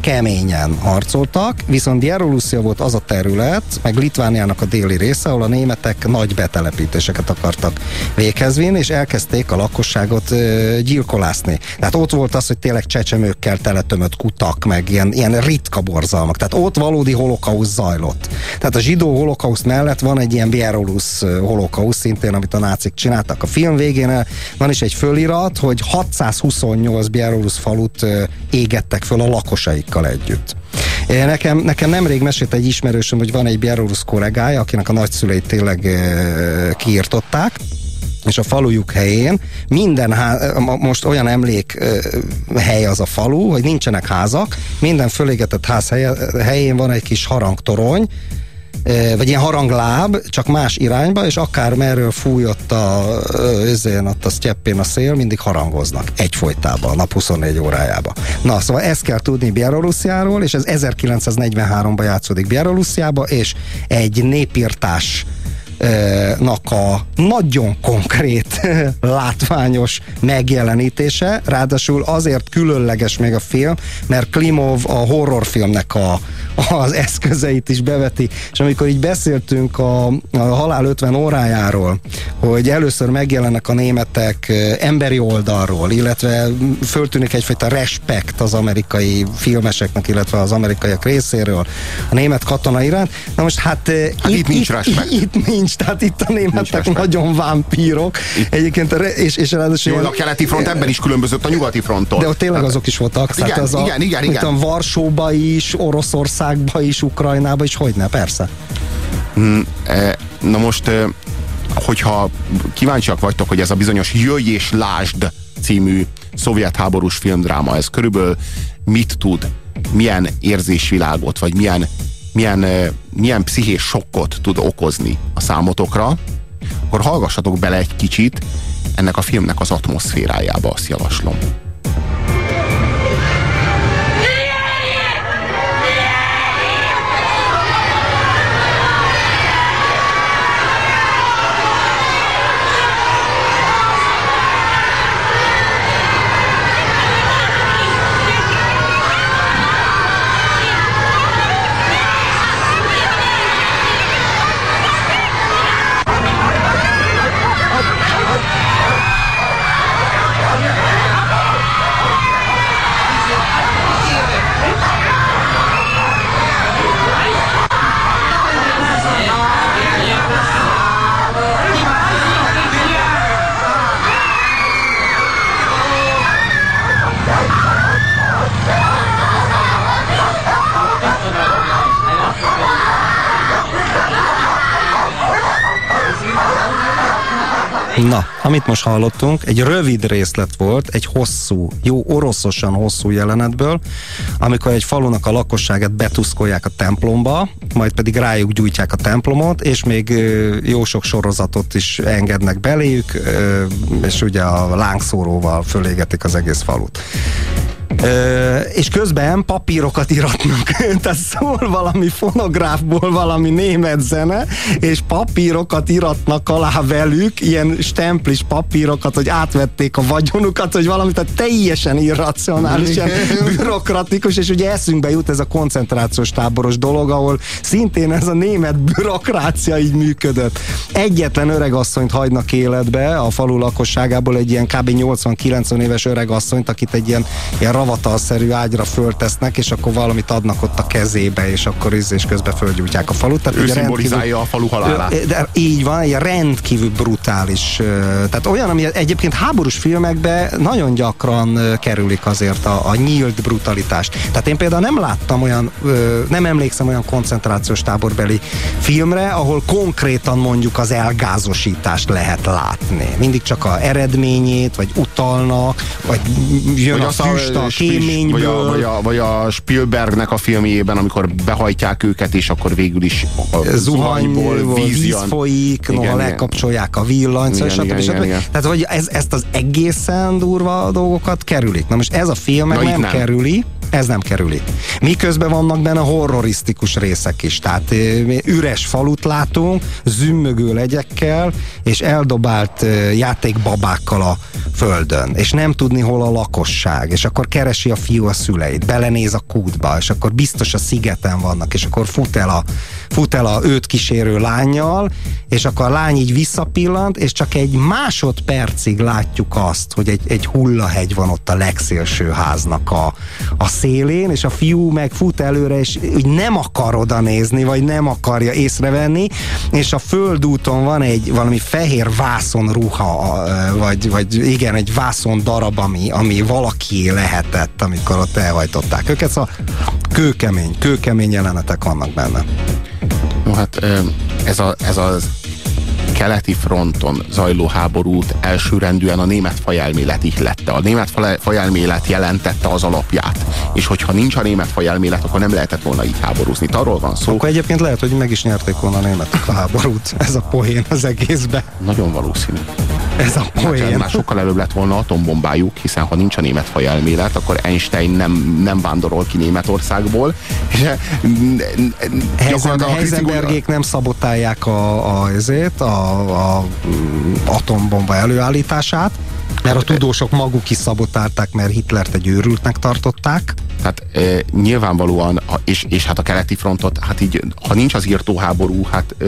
keményen harcoltak, viszont Bielorusszia volt az a terület, meg Litvániának a déli része, ahol a németek nagy betelepítéseket akartak véghez és elkezdték a lakosságot gyilkolászni. Tehát ott volt az, hogy tényleg csecsemőkkel teletömött kutak, meg ilyen, ilyen ritka borzalmak. Tehát ott valódi holokausz zajlott. Tehát a zsidó holokauszt mellett van egy ilyen bielorusz holokauszt szintén, amit a nácik csináltak. A film végén van is egy fölirat, hogy 628 bielorusz falut égettek föl a lakosaikkal együtt. Nekem, nekem nemrég mesélt egy ismerősöm, hogy van egy bielorusz kollégája, akinek a nagyszüleit tényleg kiirtották, és a falujuk helyén minden há- most olyan emlék hely az a falu, hogy nincsenek házak, minden fölégetett ház helyén van egy kis harangtorony, vagy ilyen harangláb, csak más irányba, és akár merről fújott a, özén, ott a sztyeppén a szél, mindig harangoznak egyfolytában, a nap 24 órájába. Na, szóval ezt kell tudni Bielorussziáról, és ez 1943-ban játszódik Bielorussziába, és egy népírtás a nagyon konkrét, látványos megjelenítése, ráadásul azért különleges még a film, mert Klimov a horrorfilmnek a, az eszközeit is beveti, és amikor így beszéltünk a, a Halál 50 órájáról, hogy először megjelennek a németek emberi oldalról, illetve föltűnik egyfajta respekt az amerikai filmeseknek, illetve az amerikaiak részéről a német katona iránt. Na most hát, hát itt, itt nincs respekt. Itt, itt nincs, tehát itt a németek nagyon vámpírok. Egyébként, és, és ráadásul... Jó, a keleti front ebben is különbözött a nyugati fronttól. De ott tényleg azok is voltak. Igen, az igen, a, igen, igen. Varsóba is, Oroszországba is, Ukrajnába is, hogyne, persze. Mm, e, na most, e, hogyha kíváncsiak vagytok, hogy ez a bizonyos Jöjj és Lásd című szovjet háborús filmdráma, ez körülbelül mit tud, milyen érzésvilágot, vagy milyen, milyen, milyen pszichés sokkot tud okozni a számotokra, akkor hallgassatok bele egy kicsit ennek a filmnek az atmoszférájába, azt javaslom. Na, amit most hallottunk, egy rövid részlet volt, egy hosszú, jó oroszosan hosszú jelenetből, amikor egy falunak a lakosságát betuszkolják a templomba, majd pedig rájuk gyújtják a templomot, és még jó sok sorozatot is engednek beléjük, és ugye a lángszóróval fölégetik az egész falut. Ö, és közben papírokat iratnak, tehát szól valami fonográfból valami német zene, és papírokat iratnak alá velük, ilyen stemplis papírokat, hogy átvették a vagyonukat, hogy valami, tehát teljesen irracionális, ilyen bürokratikus, és ugye eszünkbe jut ez a koncentrációs táboros dolog, ahol szintén ez a német bürokrácia így működött. Egyetlen öregasszonyt hagynak életbe a falu lakosságából, egy ilyen kb. 80-90 éves öregasszonyt, akit egy ilyen, ilyen ravatalszerű ágyra föltesznek, és akkor valamit adnak ott a kezébe, és akkor és közben fölgyújtják a falut. Tehát ő szimbolizálja a falu halálát. De így van, egy rendkívül brutális. Tehát olyan, ami egyébként háborús filmekben nagyon gyakran kerülik azért a, a nyílt brutalitást. Tehát én például nem láttam olyan, nem emlékszem olyan koncentrációs táborbeli filmre, ahol konkrétan mondjuk az elgázosítást lehet látni. Mindig csak a eredményét, vagy utalnak, vagy jön vagy a füst a kéményből. Vagy a, vagy, a, vagy a Spielbergnek a filmjében, amikor behajtják őket, és akkor végül is a zuhanyból víz, víz folyik, igen, noha lekapcsolják a villanyt, igen, stb. Igen, stb. Igen, Tehát, hogy ez, ezt az egészen durva dolgokat kerülik. Na most ez a film meg nem, nem kerüli, ez nem kerüli. Miközben vannak benne horrorisztikus részek is, tehát üres falut látunk, zümmögő legyekkel, és eldobált játékbabákkal a földön, és nem tudni, hol a lakosság, és akkor keresi a fiú a szüleit, belenéz a kútba, és akkor biztos a szigeten vannak, és akkor fut el a, fut el a őt kísérő lányjal, és akkor a lány így visszapillant, és csak egy másodpercig látjuk azt, hogy egy, egy hullahegy van ott a legszélső háznak a, a szélén, és a fiú meg fut előre, és úgy nem akar oda nézni, vagy nem akarja észrevenni, és a földúton van egy valami fehér vászon ruha, vagy, vagy igen, egy vászon darab, ami, ami valaki lehetett, amikor ott elhajtották őket, szóval kőkemény, kőkemény jelenetek vannak benne. No hát ez, a, ez az keleti fronton zajló háborút elsőrendűen a német fajelmélet ihlette. A német fajelmélet jelentette az alapját és hogyha nincs a német faj elmélet, akkor nem lehetett volna így háborúzni. Itt arról van szó. Akkor egyébként lehet, hogy meg is nyerték volna a németek a háborút. Ez a poén az egészbe. Nagyon valószínű. Ez a poén. Hát, már sokkal előbb lett volna atombombájuk, hiszen ha nincs a német faj elmélet, akkor Einstein nem, nem vándorol ki Németországból. És Heisenbergék nem szabotálják a, a, ezért, a, a atombomba előállítását, mert a tudósok maguk is szabotálták, mert Hitlert egy őrültnek tartották. Tehát e, nyilvánvalóan, és, és hát a keleti frontot, hát így, ha nincs az írtóháború, hát e,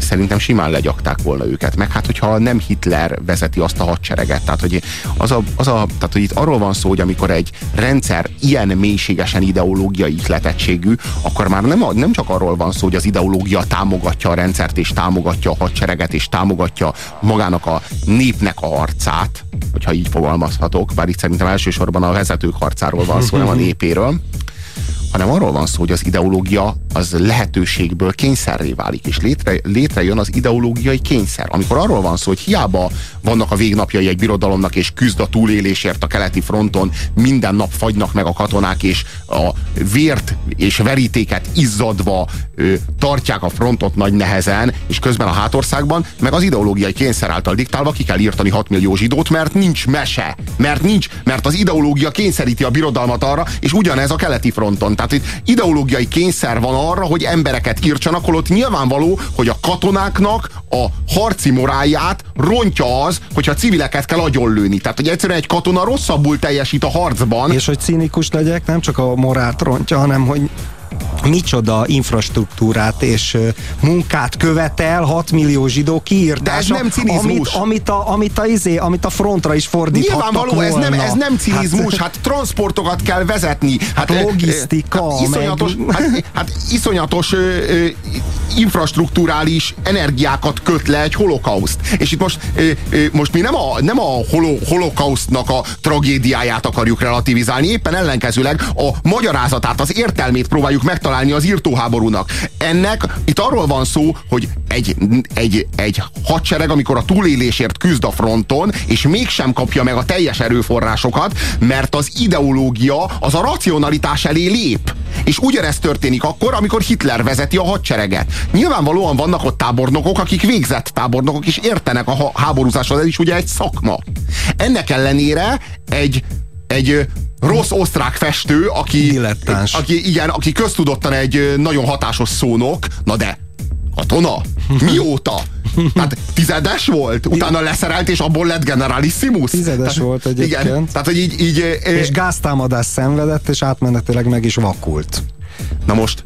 szerintem simán legyakták volna őket. Meg hát, hogyha nem Hitler vezeti azt a hadsereget. Tehát, hogy, az a, az a, tehát, hogy itt arról van szó, hogy amikor egy rendszer ilyen mélységesen ideológiai ihletettségű, akkor már nem, nem csak arról van szó, hogy az ideológia támogatja a rendszert, és támogatja a hadsereget, és támogatja magának a népnek a harcát, hogyha így fogalmazhatok, bár itt szerintem elsősorban a vezetők harcáról van szó, nem a népéről, hanem arról van szó, hogy az ideológia az lehetőségből kényszerré válik, és létre, létrejön az ideológiai kényszer. Amikor arról van szó, hogy hiába vannak a végnapjai egy birodalomnak, és küzd a túlélésért a keleti fronton, minden nap fagynak meg a katonák, és a vért és verítéket izzadva ö, tartják a frontot nagy nehezen, és közben a hátországban, meg az ideológiai kényszer által diktálva ki kell írtani 6 millió zsidót, mert nincs mese, mert nincs, mert az ideológia kényszeríti a birodalmat arra, és ugyanez a keleti fronton. Tehát itt ideológiai kényszer van arra, hogy embereket írtsanak, holott nyilvánvaló, hogy a katonáknak a harci moráját rontja az, hogyha civileket kell agyonlőni. Tehát, hogy egyszerűen egy katona rosszabbul teljesít a harcban. És hogy cínikus legyek, nem csak a morált rontja, hanem hogy micsoda infrastruktúrát és munkát követel 6 millió zsidó kiírtása. De ez nem cinizmus. Amit, amit, a, amit, a, izé, amit a frontra is fordíthattak Nyilvánvaló, ez nem, ez nem cinizmus, hát, hát transportokat kell vezetni. Hát, hát logisztika. Hát iszonyatos, meg... hát, hát iszonyatos ö, ö, infrastruktúrális energiákat köt le egy holokauszt. És itt most, ö, ö, most mi nem a, nem a holo, holokausztnak a tragédiáját akarjuk relativizálni, éppen ellenkezőleg a magyarázatát, az értelmét próbáljuk megtalálni az írtóháborúnak. Ennek itt arról van szó, hogy egy, egy, egy hadsereg, amikor a túlélésért küzd a fronton, és mégsem kapja meg a teljes erőforrásokat, mert az ideológia az a racionalitás elé lép. És ugyanezt történik akkor, amikor Hitler vezeti a hadsereget. Nyilvánvalóan vannak ott tábornokok, akik végzett tábornokok, és értenek a háborúzáshoz, ez is ugye egy szakma. Ennek ellenére egy egy rossz osztrák festő, aki, aki, igen, aki köztudottan egy nagyon hatásos szónok, na de katona? Mióta? Tehát tizedes volt, utána leszerelt, és abból lett generalissimus. Tizedes tehát, volt egyébként. Igen, tehát, hogy így, így, és gáztámadás szenvedett, és átmenetileg meg is vakult. Na most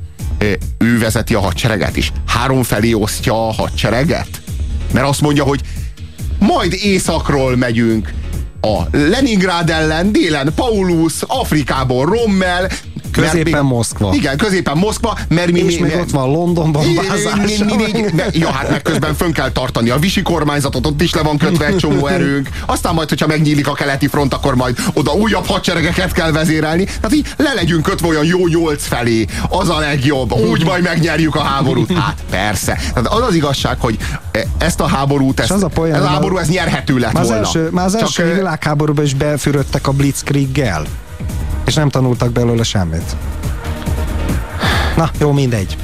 ő vezeti a hadsereget is. Három felé osztja a hadsereget. Mert azt mondja, hogy majd északról megyünk, a Leningrád ellen, délen Paulus, Afrikából Rommel, Középen mi, Moszkva. Igen, középen Moszkva, mert mi... És mi, még ott van Londonban mi, mi, mi, mi, mi, Ja, hát meg közben fönn kell tartani a visi kormányzatot, ott is le van kötve egy csomó erőnk. Aztán majd, hogyha megnyílik a keleti front, akkor majd oda újabb hadseregeket kell vezérelni. Hát így le legyünk kötve olyan jó nyolc felé. Az a legjobb. Úgy majd megnyerjük a háborút. Hát persze. Tehát az az igazság, hogy ezt a háborút, ezt, az a, poén, ez a háború, ez nyerhető lett már volna. Az első, már az első Csak, világháborúban is befürödtek a Blitzkrieg-gel és nem tanultak belőle semmit. Na, jó, mindegy.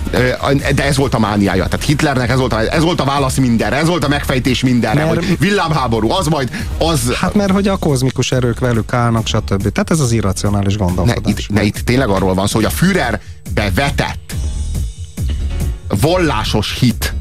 De ez volt a mániája. Tehát Hitlernek ez volt a, ez volt a válasz mindenre, ez volt a megfejtés mindenre, mert, hogy villámháború, az majd, az... Hát mert hogy a kozmikus erők velük állnak, stb. Tehát ez az irracionális gondolkodás. Ne, itt, ne, itt tényleg arról van szó, hogy a Führer bevetett vallásos hit,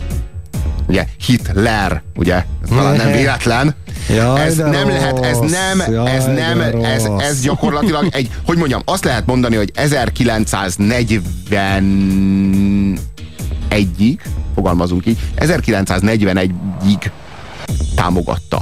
ugye Hitler, ugye, talán nem véletlen, Jaj, ez nem rossz. lehet, ez nem, Jaj, ez nem, ez, ez gyakorlatilag egy, hogy mondjam, azt lehet mondani, hogy 1941-ig, fogalmazunk így, 1941-ig támogatta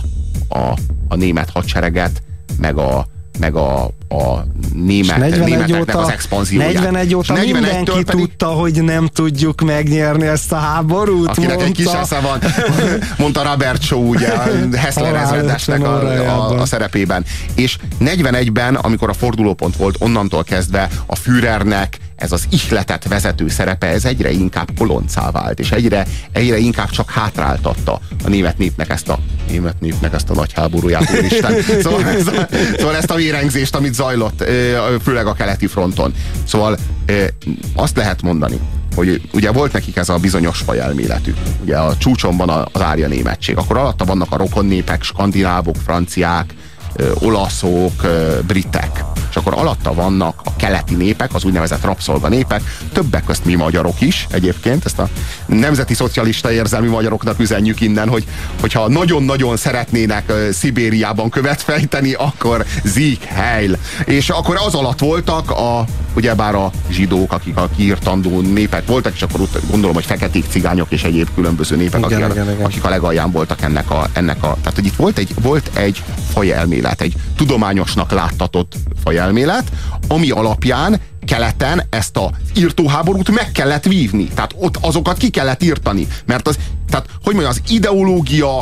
a, a német hadsereget, meg a, meg a, a német, 41 németeknek óta, az expanzióját. 41 óta mindenki pedig, tudta, hogy nem tudjuk megnyerni ezt a háborút. Akinek mondta. egy kis esze van, mondta Robert Shaw, ugye, Hessler ezredesnek a, a, a szerepében. És 41-ben, amikor a fordulópont volt, onnantól kezdve a Führernek ez az ihletet vezető szerepe, ez egyre inkább koloncá vált, és egyre, egyre inkább csak hátráltatta a német népnek ezt a német népnek ezt a nagy háborúját, úristen. Szóval, szóval, szóval ezt a vérengzést, amit zajlott, főleg a keleti fronton. Szóval azt lehet mondani, hogy ugye volt nekik ez a bizonyos fajelméletük. Ugye a csúcson van az árja németség. Akkor alatta vannak a rokon népek, skandinávok, franciák, olaszok, britek. És akkor alatta vannak a keleti népek, az úgynevezett rabszolga népek, többek közt mi magyarok is egyébként, ezt a nemzeti szocialista érzelmi magyaroknak üzenjük innen, hogy hogyha nagyon-nagyon szeretnének Szibériában követ fejteni, akkor Zik Heil. És akkor az alatt voltak a, ugyebár a zsidók, akik a kiirtandó népek voltak, és akkor gondolom, hogy feketék, cigányok és egyéb különböző népek, igen, akik, igen, igen. akik a legalján voltak ennek a, ennek a tehát hogy itt volt egy, volt egy fajelmélet fajelmélet, egy tudományosnak láttatott fajelmélet, ami alapján keleten ezt a írtóháborút meg kellett vívni. Tehát ott azokat ki kellett írtani. Mert az, tehát, hogy mondjam, az ideológia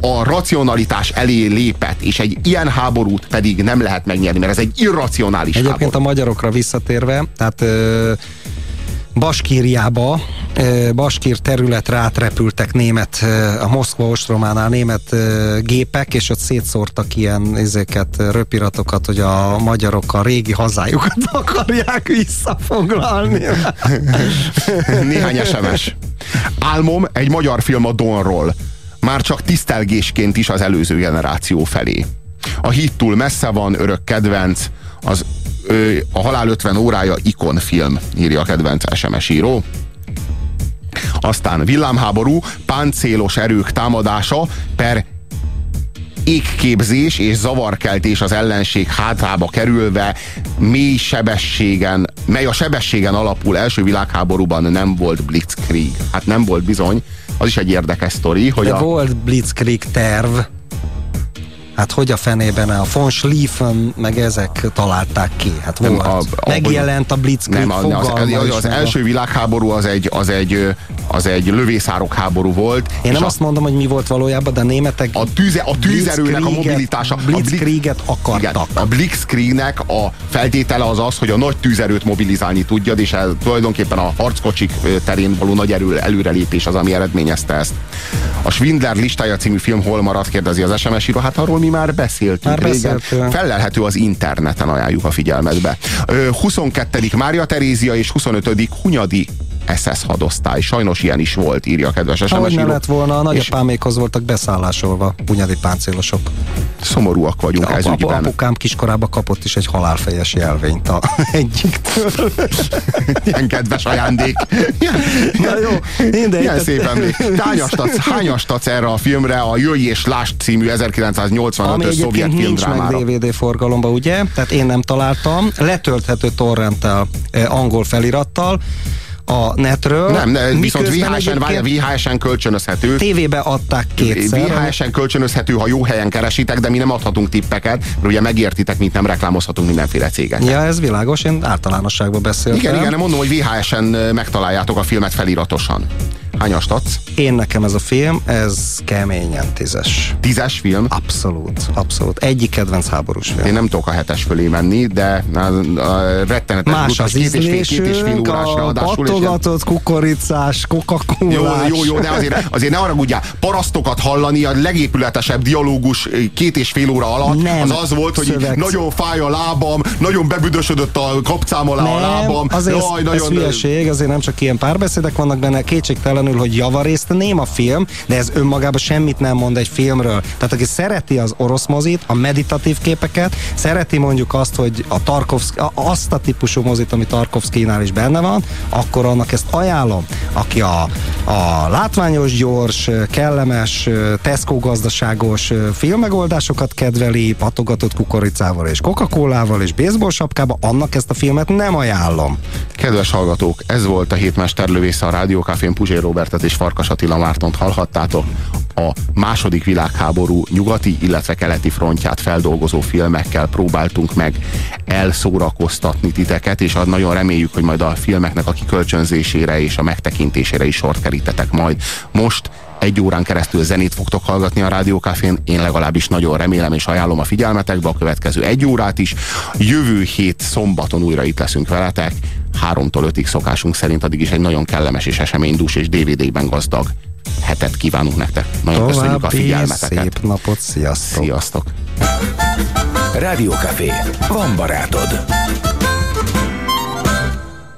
a racionalitás elé lépett, és egy ilyen háborút pedig nem lehet megnyerni, mert ez egy irracionális Egyébként háború. a magyarokra visszatérve, tehát ö, Baskíriába, Baskír területre átrepültek német, a Moszkva ostrománál német gépek, és ott szétszórtak ilyen ezeket, röpiratokat, hogy a magyarok a régi hazájukat akarják visszafoglalni. Néhány SMS. Álmom egy magyar film a Donról. Már csak tisztelgésként is az előző generáció felé. A hit túl messze van, örök kedvenc, az a Halál 50 órája ikonfilm, írja a kedvenc SMS író. Aztán villámháború, páncélos erők támadása per égképzés és zavarkeltés az ellenség hátrába kerülve mély sebességen, mely a sebességen alapul első világháborúban nem volt blitzkrieg. Hát nem volt bizony, az is egy érdekes sztori, hogy De a... volt blitzkrieg terv, Hát hogy a fenében a von Schlieffen meg ezek találták ki? Hát volt. Nem, a, a, Megjelent a Blitzkrieg nem, az, az, az első világháború az egy, az egy, az egy lövészárok háború volt. Én nem a, azt mondom, hogy mi volt valójában, de a németek a, tűze, a tűzerőnek a mobilitása. Blitzkrieget akartak. Igen, a Blitzkriegnek a feltétele az az, hogy a nagy tűzerőt mobilizálni tudjad, és ez tulajdonképpen a harckocsik terén való nagy erő, előrelépés az, ami eredményezte ezt. A Schwindler listája című film hol maradt, kérdezi az SMS író. Hát arról mi már beszéltünk már régen. Beszéltünk. Fellelhető az interneten, ajánljuk a figyelmetbe. 22. Mária Terézia és 25. Hunyadi SS hadosztály. Sajnos ilyen is volt, írja kedves SMS Ahogy lett volna, a nagyapámékhoz voltak beszállásolva bunyadi páncélosok. Szomorúak vagyunk ez ap- ügyben. Apukám kiskorába kapott is egy halálfejes jelvényt a egyiktől. Ilyen kedves ajándék. Na jó, mindegy. Ilyen szép emlék. Hányas hányas erre a filmre a Jöjj és Lásd című 1985-ös szovjet filmdrámára? Ami meg DVD forgalomba, ugye? Tehát én nem találtam. Letölthető torrenttel, eh, angol felirattal a netről. Nem, ne, viszont VHS-en, VHS-en kölcsönözhető. TV-be adták kétszer. VHS-en kölcsönözhető, ha jó helyen keresitek, de mi nem adhatunk tippeket, mert ugye megértitek, mint nem reklámozhatunk mindenféle céget. Ja, ez világos, én általánosságban beszéltem. Igen, igen, mondom, hogy VHS-en megtaláljátok a filmet feliratosan. Hányast adsz? Én nekem ez a film, ez keményen tízes. Tízes film? Abszolút, abszolút. Egyik kedvenc háborús film. Én nem tudok a hetes fölé menni, de a, a rettenetes Más az két és fél, két és fél órás ráadásul. Patogatott, kukoricás, coca Jó, jó, jó, de azért, azért ne arra ugye, parasztokat hallani, a legépületesebb dialógus két és fél óra alatt, nem, az az volt, hogy szöveg. nagyon fáj a lábam, nagyon bebüdösödött a kapcám alá nem, a lábam. Azért Jaj, ez, nagyon, ez hülyeség, azért nem csak ilyen párbeszédek vannak benne, kétségtelenül hogy javarészt néma film, de ez önmagában semmit nem mond egy filmről. Tehát aki szereti az orosz mozit, a meditatív képeket, szereti mondjuk azt, hogy a Tarkovsky, azt a típusú mozit, ami Tarkovszkínál is benne van, akkor annak ezt ajánlom. Aki a, a látványos, gyors, kellemes, Tesco gazdaságos filmmegoldásokat kedveli, patogatott kukoricával és Coca-Colával és baseball sapkába, annak ezt a filmet nem ajánlom. Kedves hallgatók, ez volt a hétmesterlövésze a Rádiókafén Puzsé Robert Robertet és Farkas Attila Mártont hallhattátok. A második világháború nyugati, illetve keleti frontját feldolgozó filmekkel próbáltunk meg elszórakoztatni titeket, és nagyon reméljük, hogy majd a filmeknek a kikölcsönzésére és a megtekintésére is sort kerítetek majd. Most egy órán keresztül zenét fogtok hallgatni a Rádiókafén, én legalábbis nagyon remélem és ajánlom a figyelmetekbe a következő egy órát is. Jövő hét szombaton újra itt leszünk veletek. háromtól ötig szokásunk szerint, addig is egy nagyon kellemes és eseménydús és DVD-ben gazdag hetet kívánunk nektek. Nagyon További köszönjük a figyelmeteket. szép napot, sziasztok! Sziasztok! Rádiókafé. Van barátod.